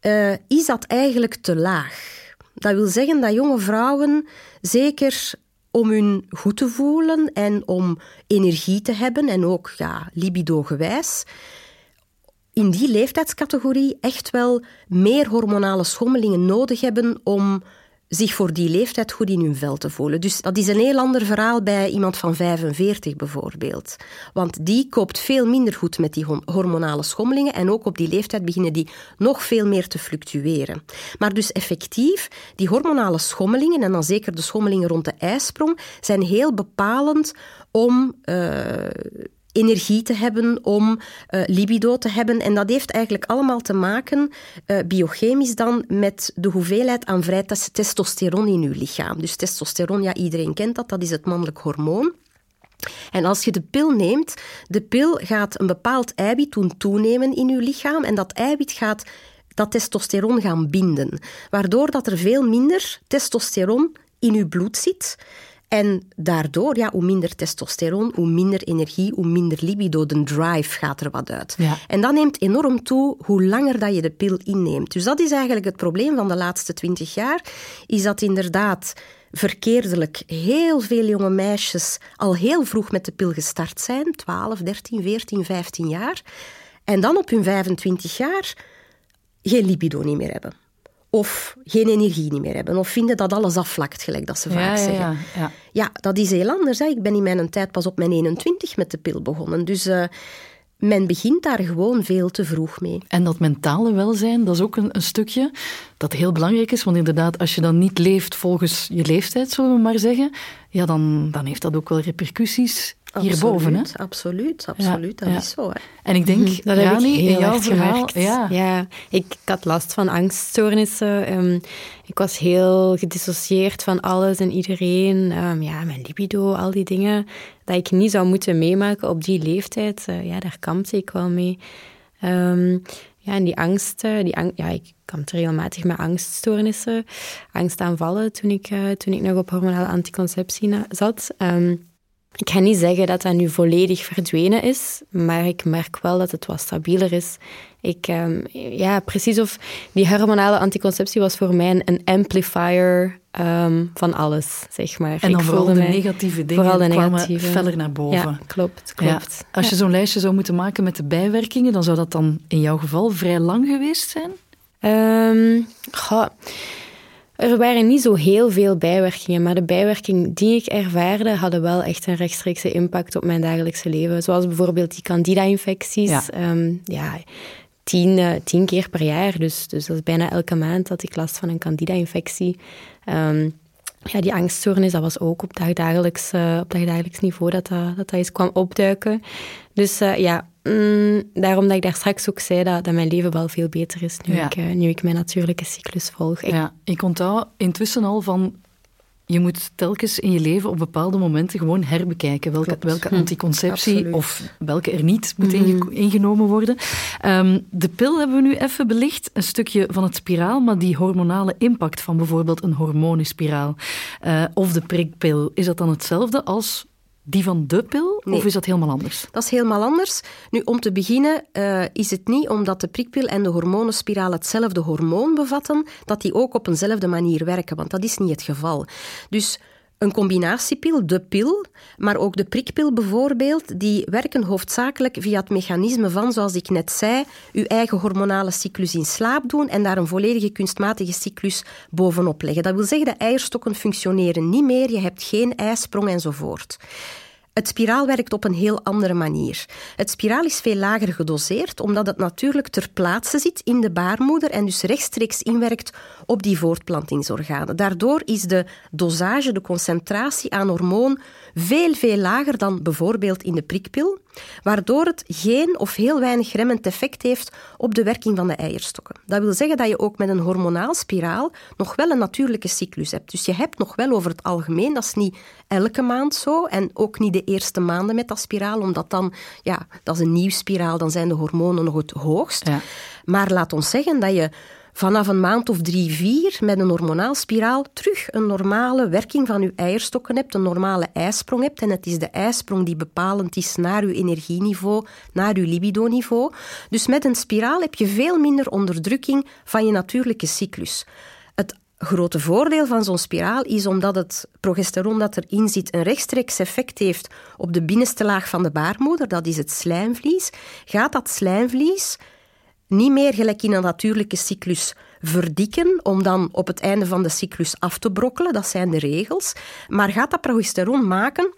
C: eh, is dat eigenlijk te laag. Dat wil zeggen dat jonge vrouwen zeker om hun goed te voelen en om energie te hebben en ook ja, libido-gewijs, in die leeftijdscategorie echt wel meer hormonale schommelingen nodig hebben om zich voor die leeftijd goed in hun vel te voelen. Dus dat is een heel ander verhaal bij iemand van 45 bijvoorbeeld. Want die koopt veel minder goed met die hormonale schommelingen en ook op die leeftijd beginnen die nog veel meer te fluctueren. Maar dus effectief, die hormonale schommelingen, en dan zeker de schommelingen rond de ijsprong, zijn heel bepalend om... Uh, energie te hebben, om uh, libido te hebben. En dat heeft eigenlijk allemaal te maken, uh, biochemisch dan, met de hoeveelheid aan vrij testosteron in uw lichaam. Dus testosteron, ja, iedereen kent dat, dat is het mannelijk hormoon. En als je de pil neemt, de pil gaat een bepaald eiwit doen toenemen in uw lichaam en dat eiwit gaat dat testosteron gaan binden, waardoor dat er veel minder testosteron in uw bloed zit. En daardoor, ja, hoe minder testosteron, hoe minder energie, hoe minder libido, de drive gaat er wat uit. En dat neemt enorm toe hoe langer dat je de pil inneemt. Dus dat is eigenlijk het probleem van de laatste twintig jaar, is dat inderdaad verkeerdelijk heel veel jonge meisjes al heel vroeg met de pil gestart zijn, 12, 13, 14, 15 jaar, en dan op hun 25 jaar geen libido niet meer hebben of geen energie niet meer hebben, of vinden dat alles afvlakt, gelijk dat ze vaak zeggen. Ja, ja, ja, dat is heel anders. Hè. Ik ben in mijn tijd pas op mijn 21 met de pil begonnen. Dus uh, men begint daar gewoon veel te vroeg mee.
A: En dat mentale welzijn, dat is ook een, een, stukje dat heel belangrijk is. Want inderdaad, als je dan niet leeft volgens je leeftijd, zullen we maar zeggen, ja, dan, dan heeft dat ook wel repercussies hierboven. Hè?
C: Absoluut, absoluut. dat is zo. Hè.
A: En ik denk,
B: dat heb ik heel in jouw verhaal... Ja. ja, ik, ik, had last van angststoornissen. Um, ik was heel gedissocieerd van alles en iedereen. Um, ja, mijn libido, al die dingen. Dat ik niet zou moeten meemaken op die leeftijd. Uh, ja, daar kampte ik wel mee. Um, ja, en die angst, die ang ja, ik kampte regelmatig met angststoornissen, angstaanvallen toen ik, uh, toen ik nog op hormonale anticonceptie zat. Um, ik ga niet zeggen dat dat nu volledig verdwenen is, maar ik merk wel dat het wat stabieler is. Ik, um, ja, precies of die hormonale anticonceptie was voor mij een amplifier um, van alles, zeg maar.
A: En dan ik vooral de negatieve dingen vooral de negatieve. feller naar boven.
B: Ja, klopt, klopt.
A: Ja. Als je zo'n lijstje zou moeten maken met de bijwerkingen, dan zou dat dan in jouw geval vrij lang geweest zijn?
B: Um, goh, er waren niet zo heel veel bijwerkingen, maar de bijwerkingen die ik ervaarde hadden wel echt een rechtstreekse impact op mijn dagelijkse leven. Zoals bijvoorbeeld die candida-infecties. Ja. Ehm, ja tien, uh, tien keer per jaar, dus, dus dat is bijna elke maand dat ik last van een candida-infectie. Um, ja, die angststoornis, dat was ook op dagdagelijks, uh, op dagdagelijks niveau dat dat, dat, dat eens kwam opduiken. Dus uh, ja, Mm, daarom dat ik daar straks ook zei dat, dat mijn leven wel veel beter is nu, ik, uh, nu ik mijn natuurlijke cyclus volg.
A: Ik... Ja, ik onthoud intussen al van je moet telkens in je leven op bepaalde momenten gewoon herbekijken welke, welke hm, anticonceptie of welke er niet moet mm. ingenomen worden. Um, de pil hebben we nu even belicht, een stukje van het spiraal, maar die hormonale impact van bijvoorbeeld een hormonenspiraal uh, of de prikpil, is dat dan hetzelfde als die van de pil? Of is dat helemaal anders?
C: Dat is helemaal anders. Nu, om te beginnen uh, is het niet omdat de prikpil en de hormonenspiraal hetzelfde hormoon bevatten, dat die ook op eenzelfde manier werken, want dat is niet het geval. Dus een combinatiepil, de pil, maar ook de prikpil bijvoorbeeld, die werken hoofdzakelijk via het mechanisme van, zoals ik net zei, uw eigen hormonale cyclus in slaap doen en daar een volledige kunstmatige cyclus bovenop leggen. Dat wil zeggen, de eierstokken functioneren niet meer, je hebt geen ijsprong enzovoort. Het spiraal werkt op een heel andere manier. Het spiraal is veel lager gedoseerd, omdat het natuurlijk ter plaatse zit in de baarmoeder en dus rechtstreeks inwerkt op die voortplantingsorganen. Daardoor is de dosage, de concentratie aan hormoon veel, veel lager dan bijvoorbeeld in de prikpil, waardoor het geen of heel weinig remmend effect heeft op de werking van de eierstokken. Dat wil zeggen dat je ook met een hormonaal spiraal nog wel een natuurlijke cyclus hebt. Dus je hebt nog wel over het algemeen, dat is niet elke maand zo en ook niet de eerste maanden met dat spiraal, omdat dan, ja, dat is een nieuw spiraal, dan zijn de hormonen nog het hoogst. Ja. Maar laat ons zeggen dat je vanaf een maand of drie, vier met een hormonaal spiraal terug een normale werking van uw eierstokken hebt, een normale ijsprong hebt. En het is de ijsprong die bepalend is naar uw energieniveau, naar uw libidoniveau. Dus met een spiraal heb je veel minder onderdrukking van je natuurlijke cyclus. Het grote voordeel van zo'n spiraal is omdat het progesteron dat erin zit een rechtstreeks effect heeft op de binnenste laag van de baarmoeder, dat is het slijmvlies, gaat dat slijmvlies niet meer gelijk in een natuurlijke cyclus verdikken om dan op het einde van de cyclus af te brokkelen. Dat zijn de regels. Maar gaat dat progesteron maken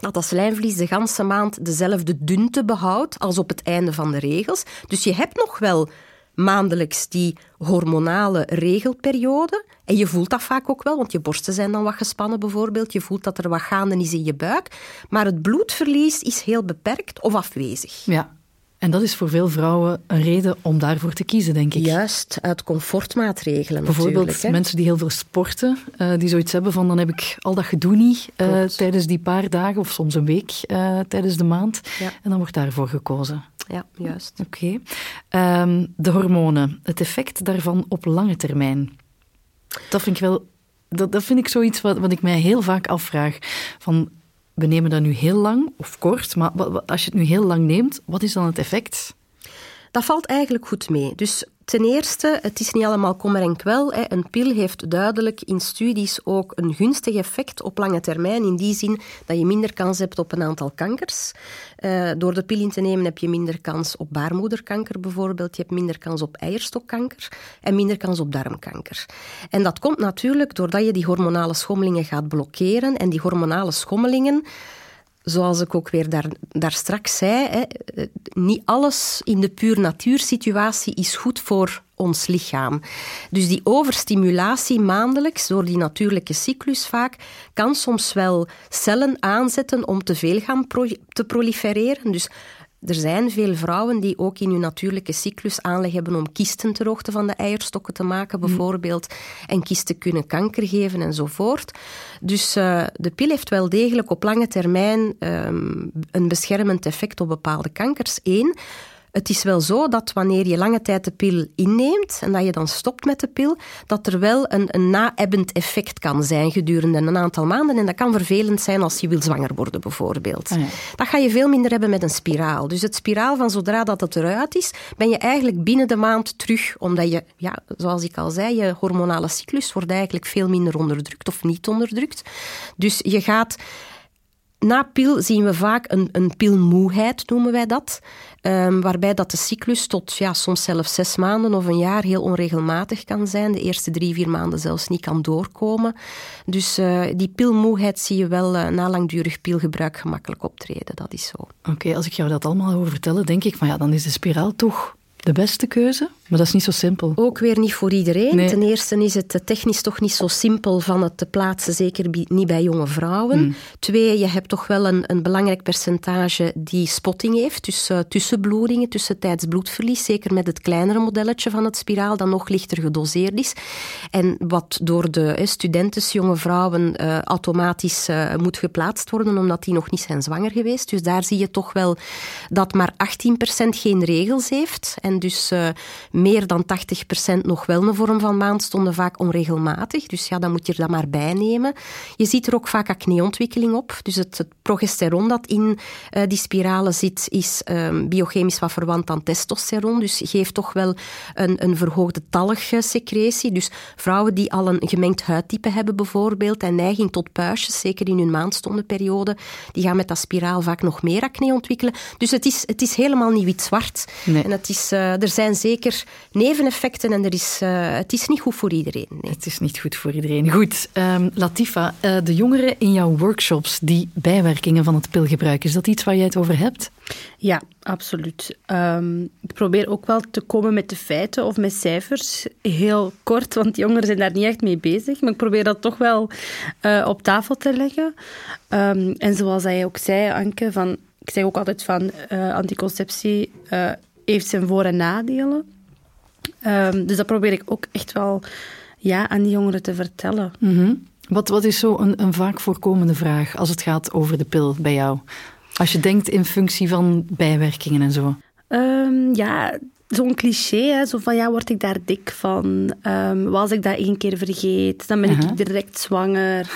C: dat dat slijmvlies de ganse maand dezelfde dunte behoudt als op het einde van de regels. Dus je hebt nog wel maandelijks die hormonale regelperiode. En je voelt dat vaak ook wel, want je borsten zijn dan wat gespannen bijvoorbeeld. Je voelt dat er wat gaande is in je buik. Maar het bloedverlies is heel beperkt of afwezig.
A: Ja, en dat is voor veel vrouwen een reden om daarvoor te kiezen, denk ik.
C: Juist, uit comfortmaatregelen
A: Bijvoorbeeld mensen die heel veel sporten, uh, die zoiets hebben van dan heb ik al dat gedoe niet uh, tijdens die paar dagen of soms een week uh, tijdens de maand. Ja. En dan wordt daarvoor gekozen.
C: Ja, juist.
A: Oké. Okay. Um, de hormonen, het effect daarvan op lange termijn. Dat vind ik wel... Dat, dat vind ik zoiets wat, wat ik mij heel vaak afvraag. Van, we nemen dat nu heel lang of kort, maar als je het nu heel lang neemt, wat is dan het effect?
C: Dat valt eigenlijk goed mee. Dus ten eerste, het is niet allemaal kommer en kwel. Hè. Een pil heeft duidelijk in studies ook een gunstig effect op lange termijn. In die zin dat je minder kans hebt op een aantal kankers. Uh, door de pil in te nemen heb je minder kans op baarmoederkanker bijvoorbeeld. Je hebt minder kans op eierstokkanker en minder kans op darmkanker. En dat komt natuurlijk doordat je die hormonale schommelingen gaat blokkeren. En die hormonale schommelingen zoals ik ook weer daar, daar straks zei, hè, niet alles in de puur natuursituatie is goed voor ons lichaam. Dus die overstimulatie maandelijks, door die natuurlijke cyclus vaak, kan soms wel cellen aanzetten om te veel gaan te prolifereren. Dus er zijn veel vrouwen die ook in hun natuurlijke cyclus aanleg hebben om kisten ter hoogte van de eierstokken te maken, mhm. bijvoorbeeld. En kisten kunnen kanker geven enzovoort. Dus uh, de pil heeft wel degelijk op lange termijn um, een beschermend effect op bepaalde kankers. Eén. Het is wel zo dat wanneer je lange tijd de pil inneemt en dat je dan stopt met de pil, dat er wel een, een na-ebbend effect kan zijn gedurende een aantal maanden. En dat kan vervelend zijn als je wil zwanger worden, bijvoorbeeld. Oh dat ga je veel minder hebben met een spiraal. Dus het spiraal van zodra dat het eruit is, ben je eigenlijk binnen de maand terug, omdat je, ja, zoals ik al zei, je hormonale cyclus wordt eigenlijk veel minder onderdrukt of niet onderdrukt. Dus je gaat na pil zien we vaak een, een pilmoeheid, noemen wij dat. Um, waarbij dat de cyclus tot ja, soms zelfs zes maanden of een jaar heel onregelmatig kan zijn. De eerste drie, vier maanden zelfs niet kan doorkomen. Dus uh, die pilmoeheid zie je wel uh, na langdurig pilgebruik gemakkelijk optreden. Dat is zo.
A: Oké, als ik jou dat allemaal hoor vertellen, denk ik van ja, dan is de spiraal toch de beste keuze? Maar dat is niet zo simpel.
C: Ook weer niet voor iedereen. Ten eerste is het technisch toch niet zo simpel van het te plaatsen, zeker niet bij jonge vrouwen. Hmm. Twee, je hebt toch wel een, een belangrijk percentage die spotting heeft, dus uh, tussenbloedingen, tussentijds bloedverlies, zeker met het kleinere modelletje van het spiraal, dat nog lichter gedoseerd is. En wat door de uh, studentes, jonge vrouwen, uh, automatisch uh, moet geplaatst worden, omdat die nog niet zijn zwanger geweest. Dus daar zie je toch wel dat maar 18% geen regels heeft. En dus meer dan 80% nog wel een vorm van maandstonden, vaak onregelmatig. Dus ja, dan moet je er dat maar bij nemen. Je ziet er ook vaak acneontwikkeling op. Dus het progesteron dat in uh, die spiralen zit, is um, biochemisch wat verwant aan testosteron. Dus geeft toch wel een, een verhoogde talgsecretie. Dus vrouwen die al een gemengd huidtype hebben bijvoorbeeld en neiging tot puistjes, zeker in hun maandstondenperiode, die gaan met dat spiraal vaak nog meer acne ontwikkelen. Dus het is, het is helemaal niet wit-zwart. Nee. En het is, uh, er zijn zeker neveneffecten en er is, uh, het is niet goed voor iedereen. Nee.
A: Het is niet goed voor iedereen. Goed, um, Latifa, de jongeren in jouw workshops die bijwerkingen van het pilgebruik, is dat iets waar jij het over hebt?
D: Ja, absoluut. Um, ik probeer ook wel te komen met de feiten of met cijfers. Heel kort, want jongeren zijn daar niet echt mee bezig. Maar ik probeer dat toch wel uh, op tafel te leggen. Um, en zoals jij ook zei, Anke, van, ik zeg ook altijd van uh, anticonceptie heeft zijn voor- en nadelen. Um, dus dat probeer ik ook echt wel ja, aan die jongeren te vertellen.
A: Mm -hmm. Wat, wat is zo een, een vaak voorkomende vraag als het gaat over de pil bij jou? Als je denkt in functie van bijwerkingen en zo.
D: Um, ja, zo'n cliché, hè, zo van ja, word ik daar dik van? Um, als ik dat één keer vergeet, dan ben uh -huh. ik direct zwanger.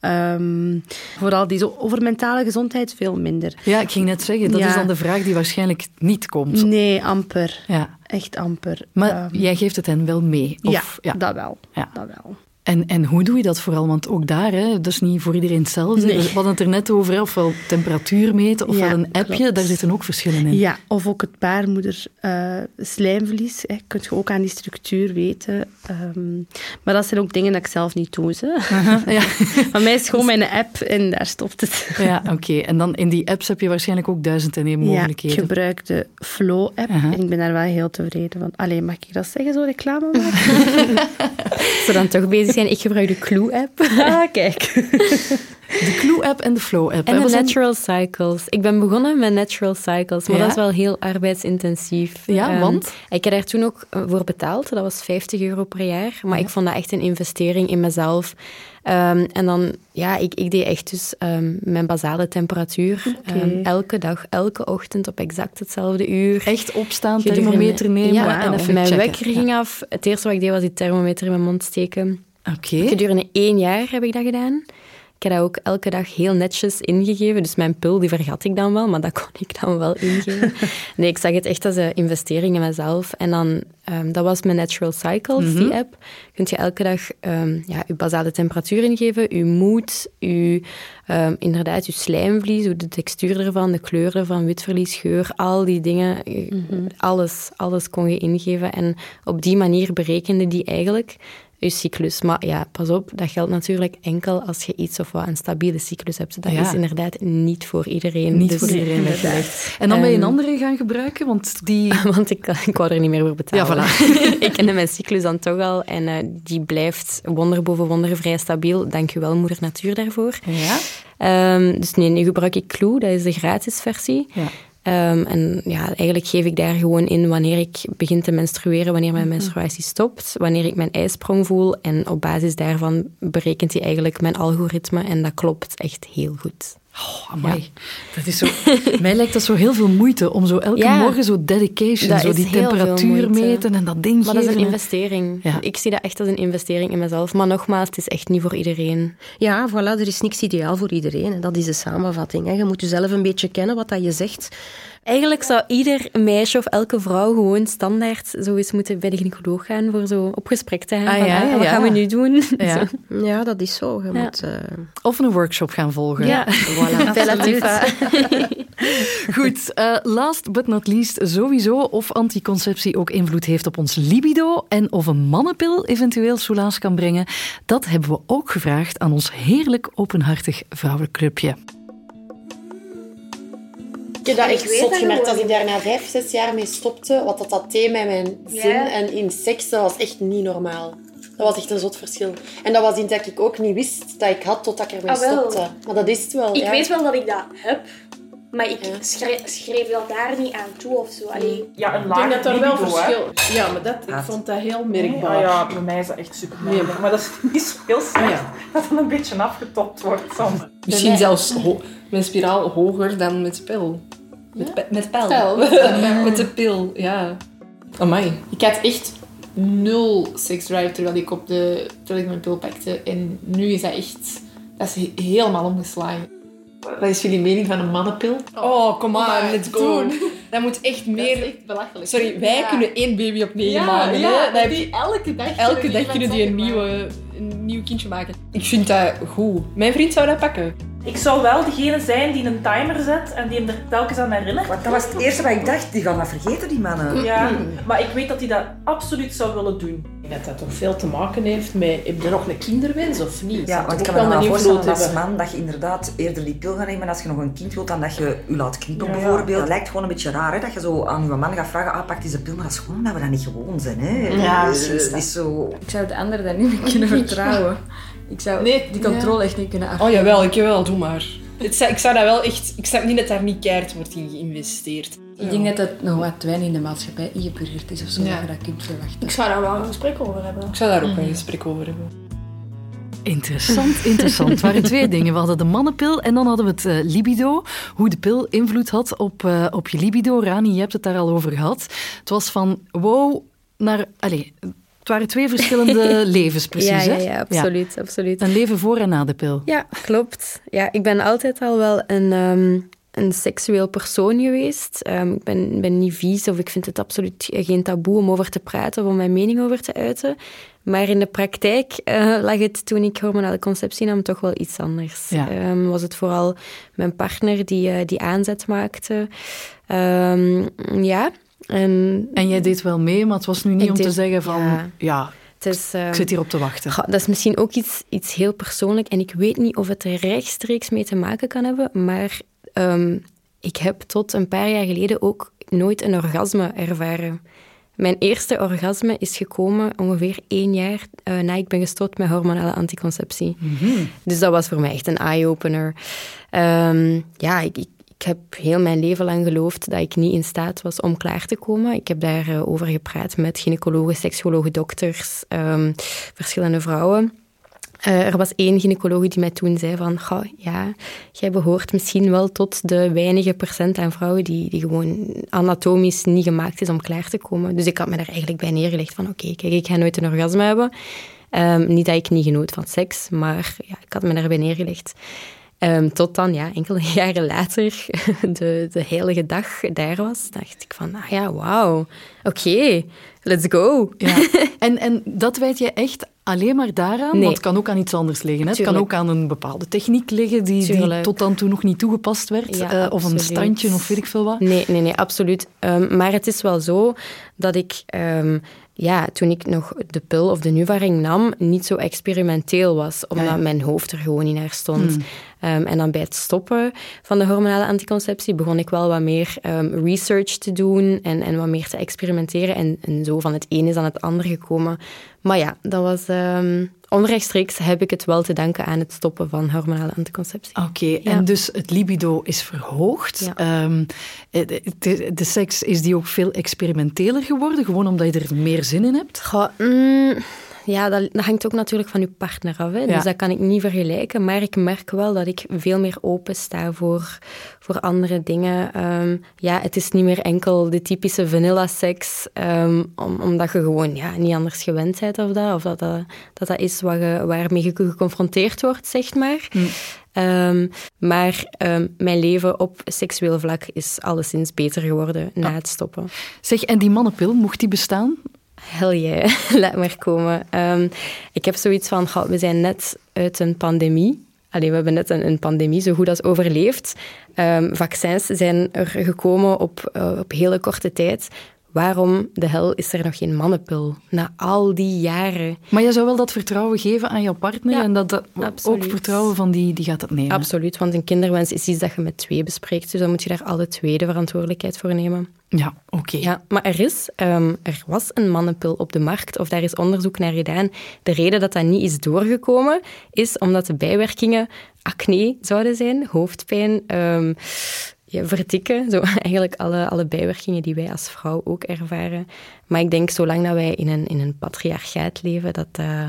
D: Um, vooral die zo, over mentale gezondheid veel minder.
A: Ja, ik ging net zeggen, dat ja. is dan de vraag die waarschijnlijk niet komt.
D: Nee, amper. Ja. Echt amper.
A: Maar um, jij geeft het hen wel mee?
D: Of, ja, ja, dat wel. Ja. Dat wel.
A: En, en hoe doe je dat vooral? Want ook daar, hè, dat is niet voor iedereen hetzelfde.
D: Nee.
A: We hadden het er net over, ofwel temperatuur meten, ofwel
D: Ja,
A: een appje.
D: klopt.
A: Daar zitten ook verschillen in.
D: Ja, of ook het baarmoeder eh, slijmvlies. Hè, kun je ook aan die structuur weten. Ehm, maar dat zijn ook dingen dat ik zelf niet doe. Hè.
A: ja.
D: Van mij is gewoon mijn app en daar stopt het.
A: Ja, oké. En dan in die apps heb je waarschijnlijk ook duizend en één
D: Ja, ik
A: mogelijkheden.
D: gebruik de Flow-app en ik ben daar wel heel tevreden van. Allee, mag ik dat zeggen, zo reclame maken?
B: We dan toch bezig zijn, ik gebruik de Clue-app.
D: ah, kijk.
A: De Clue-app en de Flow-app.
B: En de
A: zijn-
B: Natural Cycles. Ik ben begonnen met Natural Cycles, maar
A: Ja?
B: dat is wel heel arbeidsintensief.
A: Ja,
B: Ehm,
A: want?
B: Ik heb daar toen ook eh, voor betaald. Dat was 50 euro per jaar. Maar ik vond dat echt een investering in mezelf. Ehm, en dan, ja, ik, ik deed echt dus ehm, mijn basale temperatuur. ehm, elke dag, elke ochtend op exact hetzelfde uur.
A: Echt opstaan, thermometer nemen
B: Ja,
A: en even
B: mijn
A: checken.
B: wekker ging af. Het eerste wat ik deed was die thermometer in mijn mond steken.
A: Oké.
B: Gedurende één jaar heb ik dat gedaan. Ik heb dat ook elke dag heel netjes ingegeven. Dus mijn pil, die vergat ik dan wel, maar dat kon ik dan wel ingeven. nee, ik zag het echt als een investering in mezelf. En dan, ehm, dat was mijn Natural Cycles, die app. Kunt je elke dag ehm, ja, je basale temperatuur ingeven, je moed, je, ehm, inderdaad, je slijmvlies, hoe de textuur ervan, de kleur ervan, witverlies, geur, al die dingen. eh, Alles, alles kon je ingeven. En op die manier berekende die eigenlijk je cyclus. Maar ja, pas op, dat geldt natuurlijk enkel als je iets of wat een stabiele cyclus hebt. Dat
A: Ja.
B: is inderdaad niet voor iedereen.
A: Niet
B: Dus-
A: voor iedereen weggelegd. En dan ben je een andere gaan gebruiken, want die...
B: Want ik, ik wou er niet meer voor betalen.
A: Ja,
B: ik kende mijn cyclus dan toch al en eh, die blijft wonder boven wonder vrij stabiel. Dank u wel, moeder natuur, daarvoor.
A: Ja?
B: Ehm, dus nee, nu gebruik ik Clue, dat is de gratis versie.
A: Ja.
B: Ehm, en ja, eigenlijk geef ik daar gewoon in wanneer ik begin te menstrueren, wanneer mijn menstruatie stopt, wanneer ik mijn ijsprong voel. En op basis daarvan berekent hij eigenlijk mijn algoritme en dat klopt echt heel goed.
A: Oh, amai. Dat is zo... Mij lijkt dat zo heel veel moeite om zo elke
B: Ja.
A: morgen zo dedication,
B: Dat
A: zo die temperatuur meten en dat ding
B: Maar dat is een investering.
A: Ja.
B: Ik zie dat echt als een investering in mezelf. Maar nogmaals, het is echt niet voor iedereen.
C: Ja, voilà, er is niks ideaal voor iedereen. En dat is de samenvatting. Hè. Je moet jezelf een beetje kennen, wat dat je zegt.
B: Eigenlijk zou ieder meisje of elke vrouw gewoon standaard zo eens moeten bij de gynaecoloog gaan voor zo op gesprek te gaan.
A: Ah,
B: van,
A: ja,
B: ah, wat
A: ja.
B: gaan we nu doen?
A: Ja.
C: Ja, dat is zo. Je
B: Ja.
C: moet... eh,
A: Of een workshop gaan volgen.
B: Ja,
C: voilà.
A: Goed, eh, last but not least, sowieso of anticonceptie ook invloed heeft op ons libido en of een mannenpil eventueel soelaas kan brengen, dat hebben we ook gevraagd aan ons heerlijk openhartig vrouwenclubje.
K: Ik heb dat echt
L: Ik
K: zot
L: dat
K: gemerkt als ik daar na vijf, zes jaar mee stopte. Wat dat, dat deed met mijn zin
L: Ja.
K: en in seks, dat was echt niet normaal. Dat was echt een zot verschil. En dat was iets dat ik ook niet wist dat ik had totdat ik ermee
L: Ah,
K: stopte. Maar dat is het wel.
L: Ik
K: ja.
L: weet wel dat ik dat heb, maar ik schreef, schreef dat daar niet aan toe of zo. Allee,
J: Ja, een
H: Ik
J: laag
H: denk dat er wel
J: hè.
H: verschil... Ja, maar dat, ik vond dat heel merkbaar.
J: Ah ja, bij mij is dat echt super
H: Nee,
J: maar... maar dat is niet zo heel slecht
H: Ah, ja.
J: dat het een beetje afgetopt wordt soms.
F: Misschien zelfs ho- mijn spiraal hoger dan met pil. Met, met pijl.
E: Pijl.
F: met de pil, ja. Amai.
E: Ik had echt nul seksdrive terwijl ik, op de, terwijl ik mijn pil pakte. En nu is dat echt... Dat is he- helemaal omgeslagen. Wat is jullie mening van een mannenpil?
F: Oh, come on,
E: maar
F: let's go.
E: doen.
F: Dat moet echt
E: Dat
F: meer...
E: is echt belachelijk.
F: Sorry, wij
E: Ja.
F: kunnen één baby op negen
E: Ja, ja, die
F: je-
E: elke dag
F: elke
E: kunnen
F: dag
E: die
F: kunnen die een, nieuwe, een nieuw kindje maken. Ik vind dat goed. Mijn vriend zou dat pakken.
J: Ik zou wel degene zijn die een timer zet en die hem er telkens aan herinnert.
M: Want dat was het eerste wat ik dacht. Die gaan dat vergeten, die mannen.
J: Ja, maar ik weet dat hij dat absoluut zou willen doen.
H: Ik denk dat dat toch veel te maken heeft met... Heb je nog een kinderwens of niet?
M: Ja,
H: Dat
M: want ik kan me
H: wel
M: voorstellen als man dat je inderdaad eerder die pil gaat nemen als je nog een kind wilt dan dat je je laat knippen
J: Ja, ja.
M: bijvoorbeeld. Dat lijkt gewoon een beetje raar hè, dat je zo aan je man gaat vragen, ah pak deze pil, maar dat is gewoon dat we dat niet gewoon zijn. Hè.
K: Ja, precies,
M: Het is zo...
G: Ik zou de ander daar niet meer kunnen vertrouwen. Ik zou
E: Nee,
G: die controle echt niet kunnen af.
F: Oh jawel, ik wel, doe maar. Het zou- ik zou dat wel echt... Ik snap niet dat daar niet keihard wordt in geïnvesteerd.
G: Ik denk dat het nog wat te weinig in de maatschappij ingeburgerd is of zo,
E: Ja.
G: dat je dat kunt verwachten.
I: Ik zou daar wel een gesprek over hebben.
F: Ik zou daar ook een gesprek over hebben.
A: Interessant, interessant. Het waren twee dingen. We hadden de mannenpil en dan hadden we het eh, libido. Hoe de pil invloed had op, eh, op je libido. Rani, je hebt het daar al over gehad. Het was van wow naar... Allez, het waren twee verschillende levens, precies.
B: ja, ja,
A: hè?
B: ja, absoluut, absoluut.
A: Een leven voor en na de pil.
B: Ja, klopt. Ja, ik ben altijd al wel een, ehm, een seksueel persoon geweest. Ehm, ik ben, ben niet vies of ik vind het absoluut geen taboe om over te praten of om mijn mening over te uiten. Maar in de praktijk uh, lag het toen ik hormonale conceptie nam toch wel iets anders. Ehm, was het vooral mijn partner die, uh, die aanzet maakte. Ja. En,
A: en jij deed wel mee, maar het was nu niet om te zeggen van... ja
B: is,
A: ik zit hier op te wachten.
B: dat is misschien ook iets, iets heel persoonlijk. En ik weet niet of het er rechtstreeks mee te maken kan hebben. Maar um, ik heb tot een paar jaar geleden ook nooit een orgasme ervaren. Mijn eerste orgasme is gekomen ongeveer één jaar uh, na ik ben gestopt met hormonale anticonceptie. Mm -hmm. Dus dat was voor mij echt een eye-opener. Um, ja, ik, ik, ik, heb heel mijn leven lang geloofd dat ik niet in staat was om klaar te komen. Ik heb daarover uh, gepraat met gynaecologen, seksuologen, dokters, um, verschillende vrouwen. Uh, er was één gynaecoloog die mij toen zei van, Goh, ja, jij behoort misschien wel tot de weinige procent aan vrouwen die, die gewoon anatomisch niet gemaakt is om klaar te komen. Dus ik had me daar eigenlijk bij neergelegd van, oké, kijk, ik ga nooit een orgasme hebben. Um, niet dat ik niet genoot van seks, maar ja, ik had me daarbij neergelegd. Um, tot dan, ja, enkele jaren later, de, de heilige dag daar was, dacht ik van, ah ja, wauw, oké, let's go.
A: Ja. En, en dat weet je echt alleen maar daaraan?
B: Nee.
A: Want het kan ook aan iets anders liggen. Hè? Het kan ook aan een bepaalde techniek liggen die, die tot dan toe nog niet toegepast werd.
B: Ja,
A: uh, of een standje of weet ik veel wat.
B: Nee, nee, nee absoluut. Um, maar het is wel zo dat ik... Um, ja, toen ik nog de pil of de Nuvaring nam, niet zo experimenteel was, omdat ja. mijn hoofd er gewoon niet naar stond. Mm. Um, en dan bij het stoppen van de hormonale anticonceptie begon ik wel wat meer um, research te doen en, en wat meer te experimenteren. En, en zo van het een is aan het ander gekomen. Maar ja, dat was... Um, onrechtstreeks heb ik het wel te danken aan het stoppen van hormonale anticonceptie.
A: Oké, okay, ja. en dus het libido is verhoogd. Ja. Um, de, de, seks, is die ook veel experimenteler geworden? Gewoon omdat je er meer zin in hebt?
B: Goh, mm, ja, dat, dat, hangt ook natuurlijk van je partner af. Hè? Ja. Dus dat kan ik niet vergelijken. Maar ik merk wel dat ik veel meer open sta voor, voor andere dingen. Um, ja, het is niet meer enkel de typische vanilla seks, um, om, omdat je gewoon ja, niet anders gewend bent of dat. Of dat dat, dat, dat is wat je, waarmee je geconfronteerd wordt, zeg maar. Mm. Um, maar um, mijn leven op seksueel vlak is alleszins beter geworden na het stoppen.
A: Zeg, en die mannenpil, mocht die bestaan?
B: Hell yeah, laat maar komen. Um, ik heb zoiets van, goh, we zijn net uit een pandemie. Allee, we hebben net een, een pandemie zo goed als overleefd. Um, vaccins zijn er gekomen op, uh, op hele korte tijd. Waarom de hel is er nog geen mannenpil na al die jaren?
A: Maar je zou wel dat vertrouwen geven aan jouw partner
B: ja,
A: en dat, dat ook vertrouwen van die, die gaat dat nemen.
B: Absoluut, want een kinderwens is iets dat je met twee bespreekt, dus dan moet je daar alle twee de verantwoordelijkheid voor nemen.
A: Ja, oké.
B: Ja, maar er, is, um, er was een mannenpil op de markt, of daar is onderzoek naar gedaan. De reden dat dat niet is doorgekomen, is omdat de bijwerkingen acne zouden zijn, hoofdpijn, um, vertikken. Zo eigenlijk alle, alle bijwerkingen die wij als vrouw ook ervaren. Maar ik denk, zolang dat wij in een, in een patriarchaat leven, dat, uh,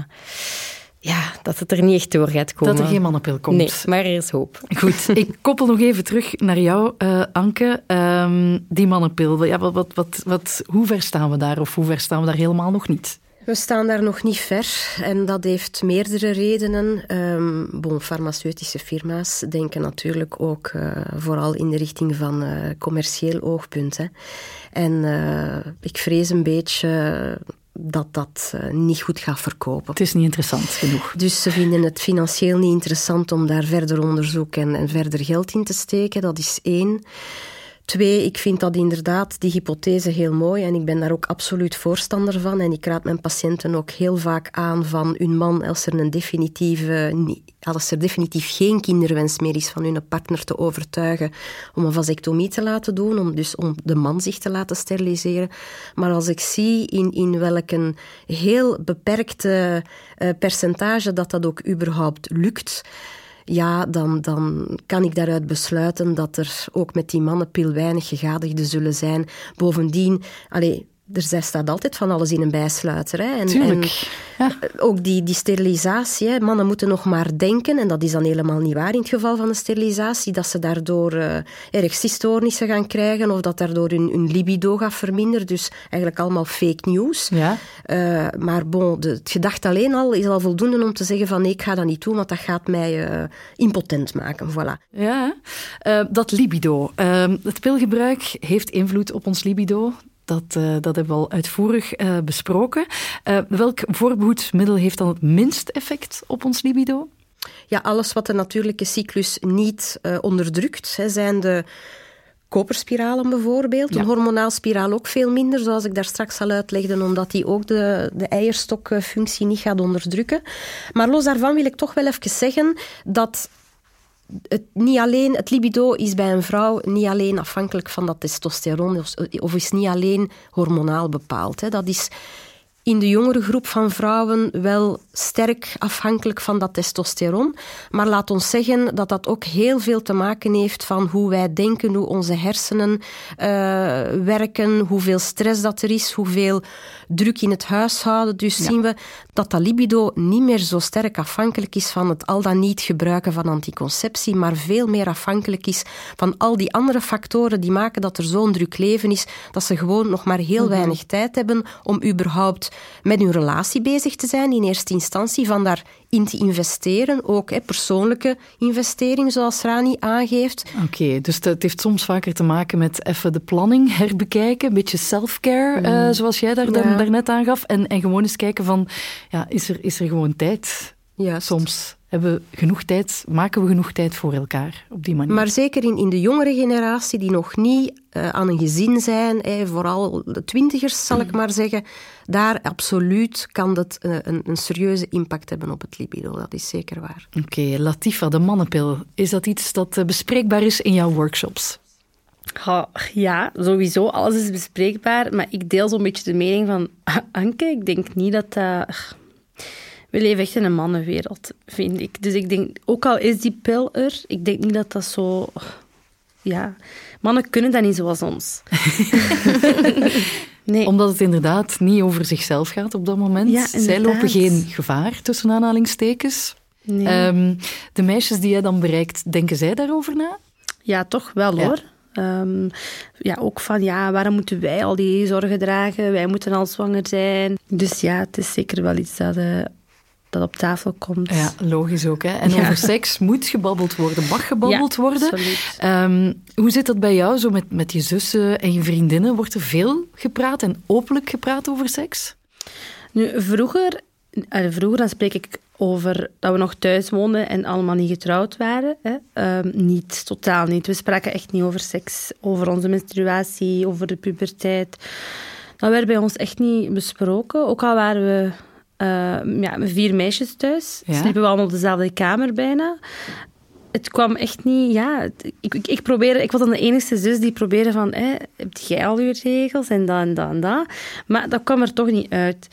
B: ja, dat het er niet echt door gaat komen.
A: Dat er geen mannenpil komt.
B: Nee, maar er is hoop.
A: Goed, ik koppel nog even terug naar jou, uh, Anke. Um, die mannenpil, ja, wat, wat, wat, wat, hoe ver staan we daar? Of hoe ver staan we daar helemaal nog niet?
C: We staan daar nog niet ver en dat heeft meerdere redenen. Um, bon, farmaceutische firma's denken natuurlijk ook uh, vooral in de richting van uh, commercieel oogpunt. Hè. En uh, ik vrees een beetje dat dat uh, niet goed gaat verkopen.
A: Het is niet interessant genoeg.
C: Dus ze vinden het financieel niet interessant om daar verder onderzoek en, en verder geld in te steken. Dat is één. Twee, ik vind dat inderdaad die hypothese heel mooi en ik ben daar ook absoluut voorstander van. En ik raad mijn patiënten ook heel vaak aan van hun man, als er, een definitieve, als er definitief geen kinderwens meer is, van hun partner te overtuigen om een vasectomie te laten doen, om dus om de man zich te laten steriliseren. Maar als ik zie in, in welk een heel beperkte uh, percentage dat dat ook überhaupt lukt, ja, dan, dan kan ik daaruit besluiten dat er ook met die mannenpil weinig gegadigden zullen zijn. Bovendien, allee, er staat altijd van alles in een bijsluiter. Hè.
A: En, Tuurlijk.
C: En Ook die, die sterilisatie. Hè. Mannen moeten nog maar denken, en dat is dan helemaal niet waar in het geval van de sterilisatie, dat ze daardoor uh, erectiestoornissen gaan krijgen of dat daardoor hun, hun, libido gaat verminderen. Dus eigenlijk allemaal fake news.
A: Ja.
C: Uh, maar bon, de, het gedacht alleen al is al voldoende om te zeggen van nee, ik ga dat niet doen, want dat gaat mij uh, impotent maken. Voilà.
A: Ja, dat libido. Ehm, het pilgebruik heeft invloed op ons libido. Dat, uh, dat hebben we al uitvoerig uh, besproken. Uh, welk voorbehoedsmiddel heeft dan het minst effect op ons libido?
C: Ja, alles wat de natuurlijke cyclus niet onderdrukt, hè, zijn de koperspiralen bijvoorbeeld. Ja. Een hormonaal spiraal ook veel minder, zoals ik daar straks al uitlegde, omdat die ook de, de eierstokfunctie niet gaat onderdrukken. Maar los daarvan wil ik toch wel even zeggen dat het, niet alleen, het libido is bij een vrouw niet alleen afhankelijk van dat testosteron of, is niet alleen hormonaal bepaald. Hè. Dat is in de jongere groep van vrouwen wel sterk afhankelijk van dat testosteron. Maar laat ons zeggen dat dat ook heel veel te maken heeft van hoe wij denken, hoe onze hersenen uh, werken, hoeveel stress dat er is, hoeveel druk in het huishouden. Dus ja. zien we dat dat libido niet meer zo sterk afhankelijk is van het al dan niet gebruiken van anticonceptie, maar veel meer afhankelijk is van al die andere factoren die maken dat er zo'n druk leven is, dat ze gewoon nog maar heel mm -hmm. weinig tijd hebben om überhaupt met hun relatie bezig te zijn in eerste instantie, van daarin te investeren, ook hè, persoonlijke investering, zoals Rani aangeeft.
A: Oké, okay, dus het heeft soms vaker te maken met even de planning herbekijken, een beetje self-care, mm. uh, zoals jij daar, ja. daar, daarnet aangaf, en, en gewoon eens kijken van, ja, is er, is er gewoon tijd soms? Hebben we genoeg tijd, maken we genoeg tijd voor elkaar op die manier.
C: Maar zeker in, in de jongere generatie die nog niet uh, aan een gezin zijn, eh, vooral de twintigers zal ik maar zeggen, daar absoluut kan dat uh, een, een, serieuze impact hebben op het libido. Dat is zeker waar.
A: Oké, okay, Latifa, de mannenpil. Is dat iets dat bespreekbaar is in jouw workshops?
D: Ja, sowieso. Alles is bespreekbaar. Maar ik deel zo'n beetje de mening van Anke. Ik denk niet dat dat we leven echt in een mannenwereld, vind ik. Dus ik denk, ook al is die pil er, ik denk niet dat dat zo... Ja, mannen kunnen dat niet zoals ons.
A: nee. Omdat het inderdaad niet over zichzelf gaat op dat moment.
D: Ja,
A: Zij lopen geen gevaar, tussen aanhalingstekens.
D: Nee.
A: Um, de meisjes die jij dan bereikt, denken zij daarover na?
D: Ja, toch wel ja. hoor. Um, ja, ook van ja, waarom moeten wij al die zorgen dragen? Wij moeten al zwanger zijn. Dus ja, het is zeker wel iets dat, uh, dat op tafel komt.
A: Ja, logisch ook. Hè? En ja. over seks moet gebabbeld worden, mag gebabbeld ja, worden. Um, hoe zit dat bij jou, zo met, met je zussen en je vriendinnen? Wordt er veel gepraat en openlijk gepraat over seks?
D: Nu, vroeger, vroeger dan spreek ik over dat we nog thuis woonden en allemaal niet getrouwd waren. Hè. Um, niet, totaal niet. We spraken echt niet over seks, over onze menstruatie, over de puberteit. Dat werd bij ons echt niet besproken. Ook al waren we ja, vier meisjes thuis. Ja? Sliepen we allemaal op dezelfde kamer bijna. Het kwam echt niet... Ja, ik, ik, ik, probeerde, ik was dan de enige zus die probeerde van... Hé, heb jij al je regels en dat en dat en dat? Maar dat kwam er toch niet uit.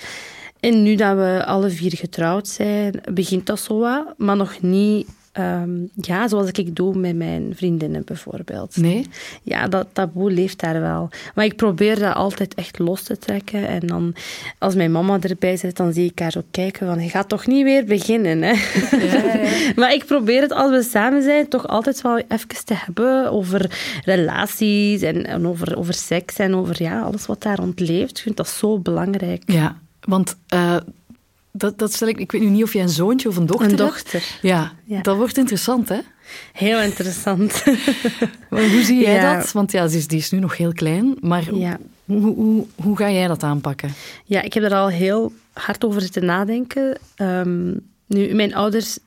D: En nu dat we alle vier getrouwd zijn, begint dat zo wat. Maar nog niet Um, ja, zoals ik doe met mijn vriendinnen bijvoorbeeld.
A: Nee?
D: Ja, dat taboe leeft daar wel. Maar ik probeer dat altijd echt los te trekken. En dan, als mijn mama erbij zit, dan zie ik haar ook kijken van, je gaat toch niet weer beginnen, hè? Ja, ja. maar ik probeer het, als we samen zijn, toch altijd wel even te hebben over relaties en, en over, over seks en over ja, alles wat daar rond leeft. Ik vind dat zo belangrijk.
A: Ja, want... Uh dat, dat stel ik, ik weet nu niet of jij een zoontje of een dochter
D: Een dochter.
A: Hebt. Ja, ja, dat wordt interessant, hè?
D: Heel interessant.
A: hoe zie jij ja. dat? Want ja, die is, die is nu nog heel klein, maar ja. hoe, hoe, hoe ga jij dat aanpakken?
D: Ja, ik heb er al heel hard over zitten nadenken. Um, nu, mijn ouders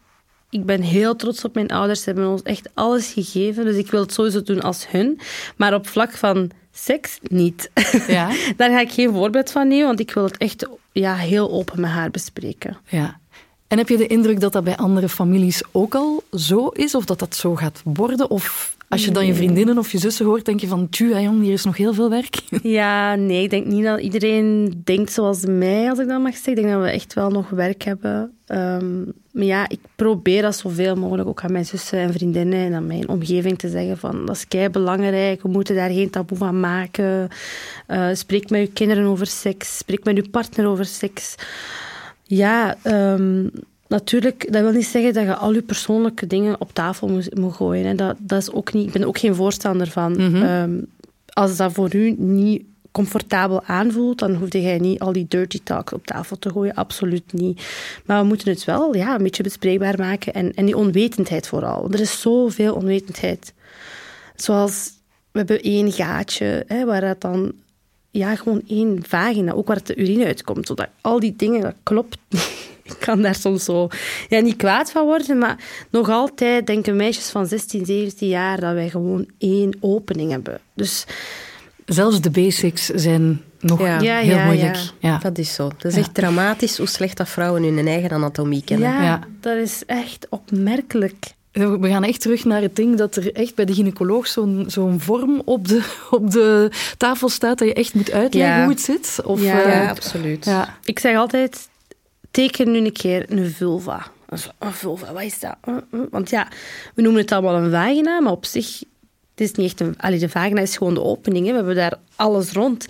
D: ik ben heel trots op mijn ouders. Ze hebben ons echt alles gegeven. Dus ik wil het sowieso doen als hun. Maar op vlak van seks niet.
A: Ja.
D: Daar ga ik geen voorbeeld van nemen, want ik wil het echt ja, heel open met haar bespreken.
A: Ja. En heb je de indruk dat dat bij andere families ook al zo is? Of dat dat zo gaat worden? Of Als je dan je vriendinnen of je zussen hoort, denk je van, tju, jong, hier is nog heel veel werk.
D: Ja, nee, ik denk niet dat iedereen denkt zoals mij, als ik dat mag zeggen. Ik denk dat we echt wel nog werk hebben. Ehm, maar ja, ik probeer dat zoveel mogelijk ook aan mijn zussen en vriendinnen en aan mijn omgeving te zeggen van, dat is kei belangrijk, we moeten daar geen taboe van maken. Uh, spreek met je kinderen over seks, spreek met je partner over seks. Ja, um, Natuurlijk, dat wil niet zeggen dat je al je persoonlijke dingen op tafel moet, moet gooien. Hè. Dat, dat is ook niet, ik ben ook geen voorstander van. Mhm. Ehm, als dat voor u niet comfortabel aanvoelt, dan hoef jij niet al die dirty talk op tafel te gooien. Absoluut niet. Maar we moeten het wel ja, een beetje bespreekbaar maken. En, en die onwetendheid vooral. Er is zoveel onwetendheid. Zoals, we hebben één gaatje, hè, waar dat dan... Ja, gewoon één vagina, ook waar de urine uitkomt. Zodat al die dingen, dat klopt ik kan daar soms zo ja, niet kwaad van worden, maar nog altijd denken meisjes van 16, 17 jaar dat wij gewoon één opening hebben. Dus...
A: Zelfs de basics zijn nog
C: ja.
A: heel moeilijk.
C: Ja. dat is zo. Dat is echt dramatisch hoe slecht dat vrouwen hun eigen anatomie kennen.
D: Ja, dat is echt opmerkelijk.
A: We gaan echt terug naar het ding dat er echt bij de gynaecoloog zo'n zo'n vorm op de, op de tafel staat dat je echt moet uitleggen hoe het zit.
C: Of, ja, uh, absoluut.
D: Ik zeg altijd, teken nu een keer een vulva. Een vulva, wat is dat? Uh, uh. Want ja, we noemen het allemaal een vagina, maar op zich, het is niet echt een... Allee, de vagina is gewoon de opening. Hè. We hebben daar alles rond.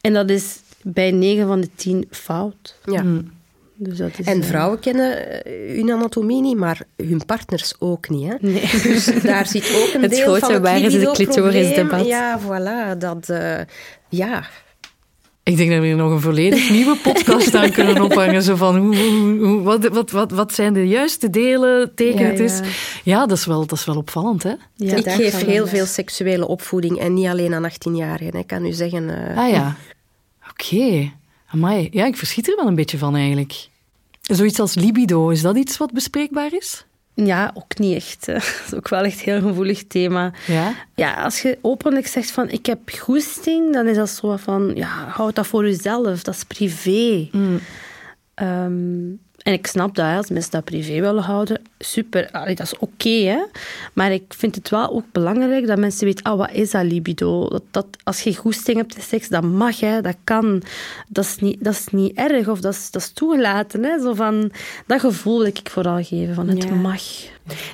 D: En dat is bij 9 van de 10 fout.
C: Ja. Mm. Dus dat is, en eh, vrouwen kennen hun anatomie niet, maar hun partners ook niet. Hè? Nee. Dus daar zit ook een het deel van het waar is het clitoris-debat. Ja, voilà. Dat, uh, ja,
A: ik denk dat we hier nog een volledig nieuwe podcast aan kunnen ophangen. Zo van, hoe, hoe, wat, wat, wat, wat zijn de juiste delen tegen ja, het is? Ja, dat is wel, dat is wel opvallend, hè?
C: Ja, ik geef heel veel seksuele opvoeding en niet alleen aan 18-jarigen. Ik kan u zeggen... Uh...
A: Ah ja, oké. Okay. Ja, ik verschiet er wel een beetje van eigenlijk. Zoiets als libido, is dat iets wat bespreekbaar is?
D: Ja, ook niet echt. Dat is ook wel echt een heel gevoelig thema. Ja? Ja, als je openlijk zegt van ik heb goesting, dan is dat zo van, ja, houd dat voor jezelf. Dat is privé. Mm. Um, en ik snap dat, als mensen dat privé willen houden, super, dat is oké, hè. Maar ik vind het wel ook belangrijk dat mensen weten, ah, wat is dat libido? Dat, dat, als je goesting hebt in seks, dat mag, hè, dat kan. Dat is niet, dat is niet erg of dat is, dat is toegelaten, hè. Zo van, dat gevoel wil ik vooral geven, van het mag.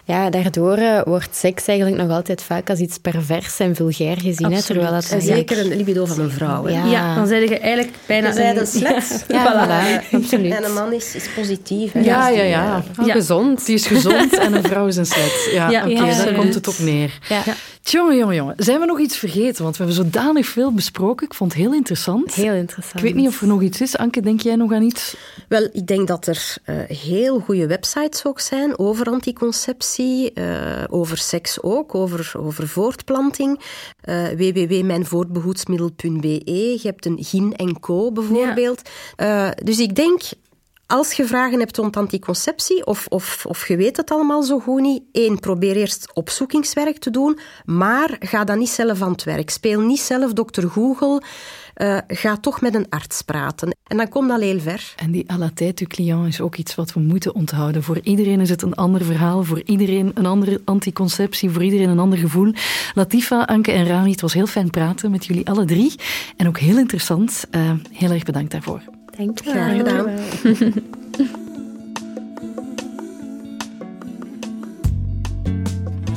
B: Ja, daardoor uh, wordt seks eigenlijk nog altijd vaak als iets pervers en vulgair gezien. Hè, terwijl dat
C: en zeker een libido van een vrouw. Hè?
D: Ja. ja. dan zeg je eigenlijk bijna
C: een... een slet.
B: Ja, voilà. absoluut.
C: En een man is, is positief.
A: Hè? Ja, ja, ja. ja. Gezond. Die is gezond en een vrouw is een slet. Ja, oké, okay, daar komt het op neer. Ja. Jongen, jongen, jongen. Zijn we nog iets vergeten? Want we hebben zodanig veel besproken. Ik vond het heel interessant.
B: Heel interessant.
A: Ik weet niet of er nog iets is. Anke, denk jij nog aan iets?
C: Wel, ik denk dat er uh, heel goede websites ook zijn over anticonceptie, uh, over seks ook, over, over voortplanting. Uh, www.mijnvoortbehoedsmiddel.be. Je hebt een Gin Co bijvoorbeeld. Ja. dus ik denk als je vragen hebt rond anticonceptie of, of, of je weet het allemaal zo goed niet, één, probeer eerst opzoekingswerk te doen, maar ga dan niet zelf aan het werk. Speel niet zelf dokter Google. Uh, ga toch met een arts praten. En dan komt dat heel ver.
A: En die à la tête du client is ook iets wat we moeten onthouden. Voor iedereen is het een ander verhaal, voor iedereen een andere anticonceptie, voor iedereen een ander gevoel. Latifa, Anke en Rani, het was heel fijn praten met jullie alle drie. En ook heel interessant. Uh, heel erg bedankt daarvoor.
B: Dank je
C: Graag gedaan.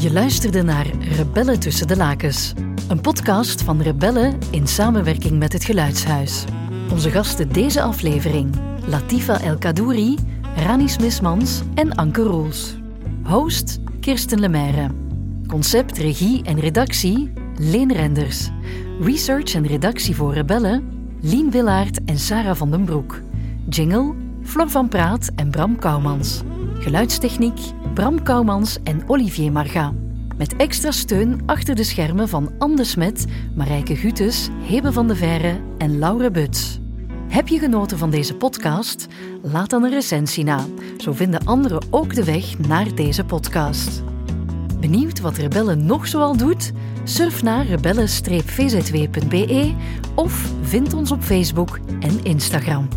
A: Je luisterde naar Rebellen tussen de lakens. Een podcast van Rebellen in samenwerking met het Geluidshuis. Onze gasten deze aflevering: Latifa El Kadouri, Rani Smismans en Anke Roels. Host Kirsten Lemaire. Concept, regie en redactie Leen Renders. Research en redactie voor Rebellen Lien Willaert en Sarah van den Broek. Jingle Flor van Praat en Bram Kouwmans. Geluidstechniek Bram Kouwmans en Olivier Marga. Met extra steun achter de schermen van Anne Smet, Marijke Gutes, Hebe van de Verre en Laure Buts. Heb je genoten van deze podcast? Laat dan een recensie na. Zo vinden anderen ook de weg naar deze podcast. Benieuwd wat Rebellen nog zoal doet? Surf naar rebellen-vzw.be of vind ons op Facebook en Instagram.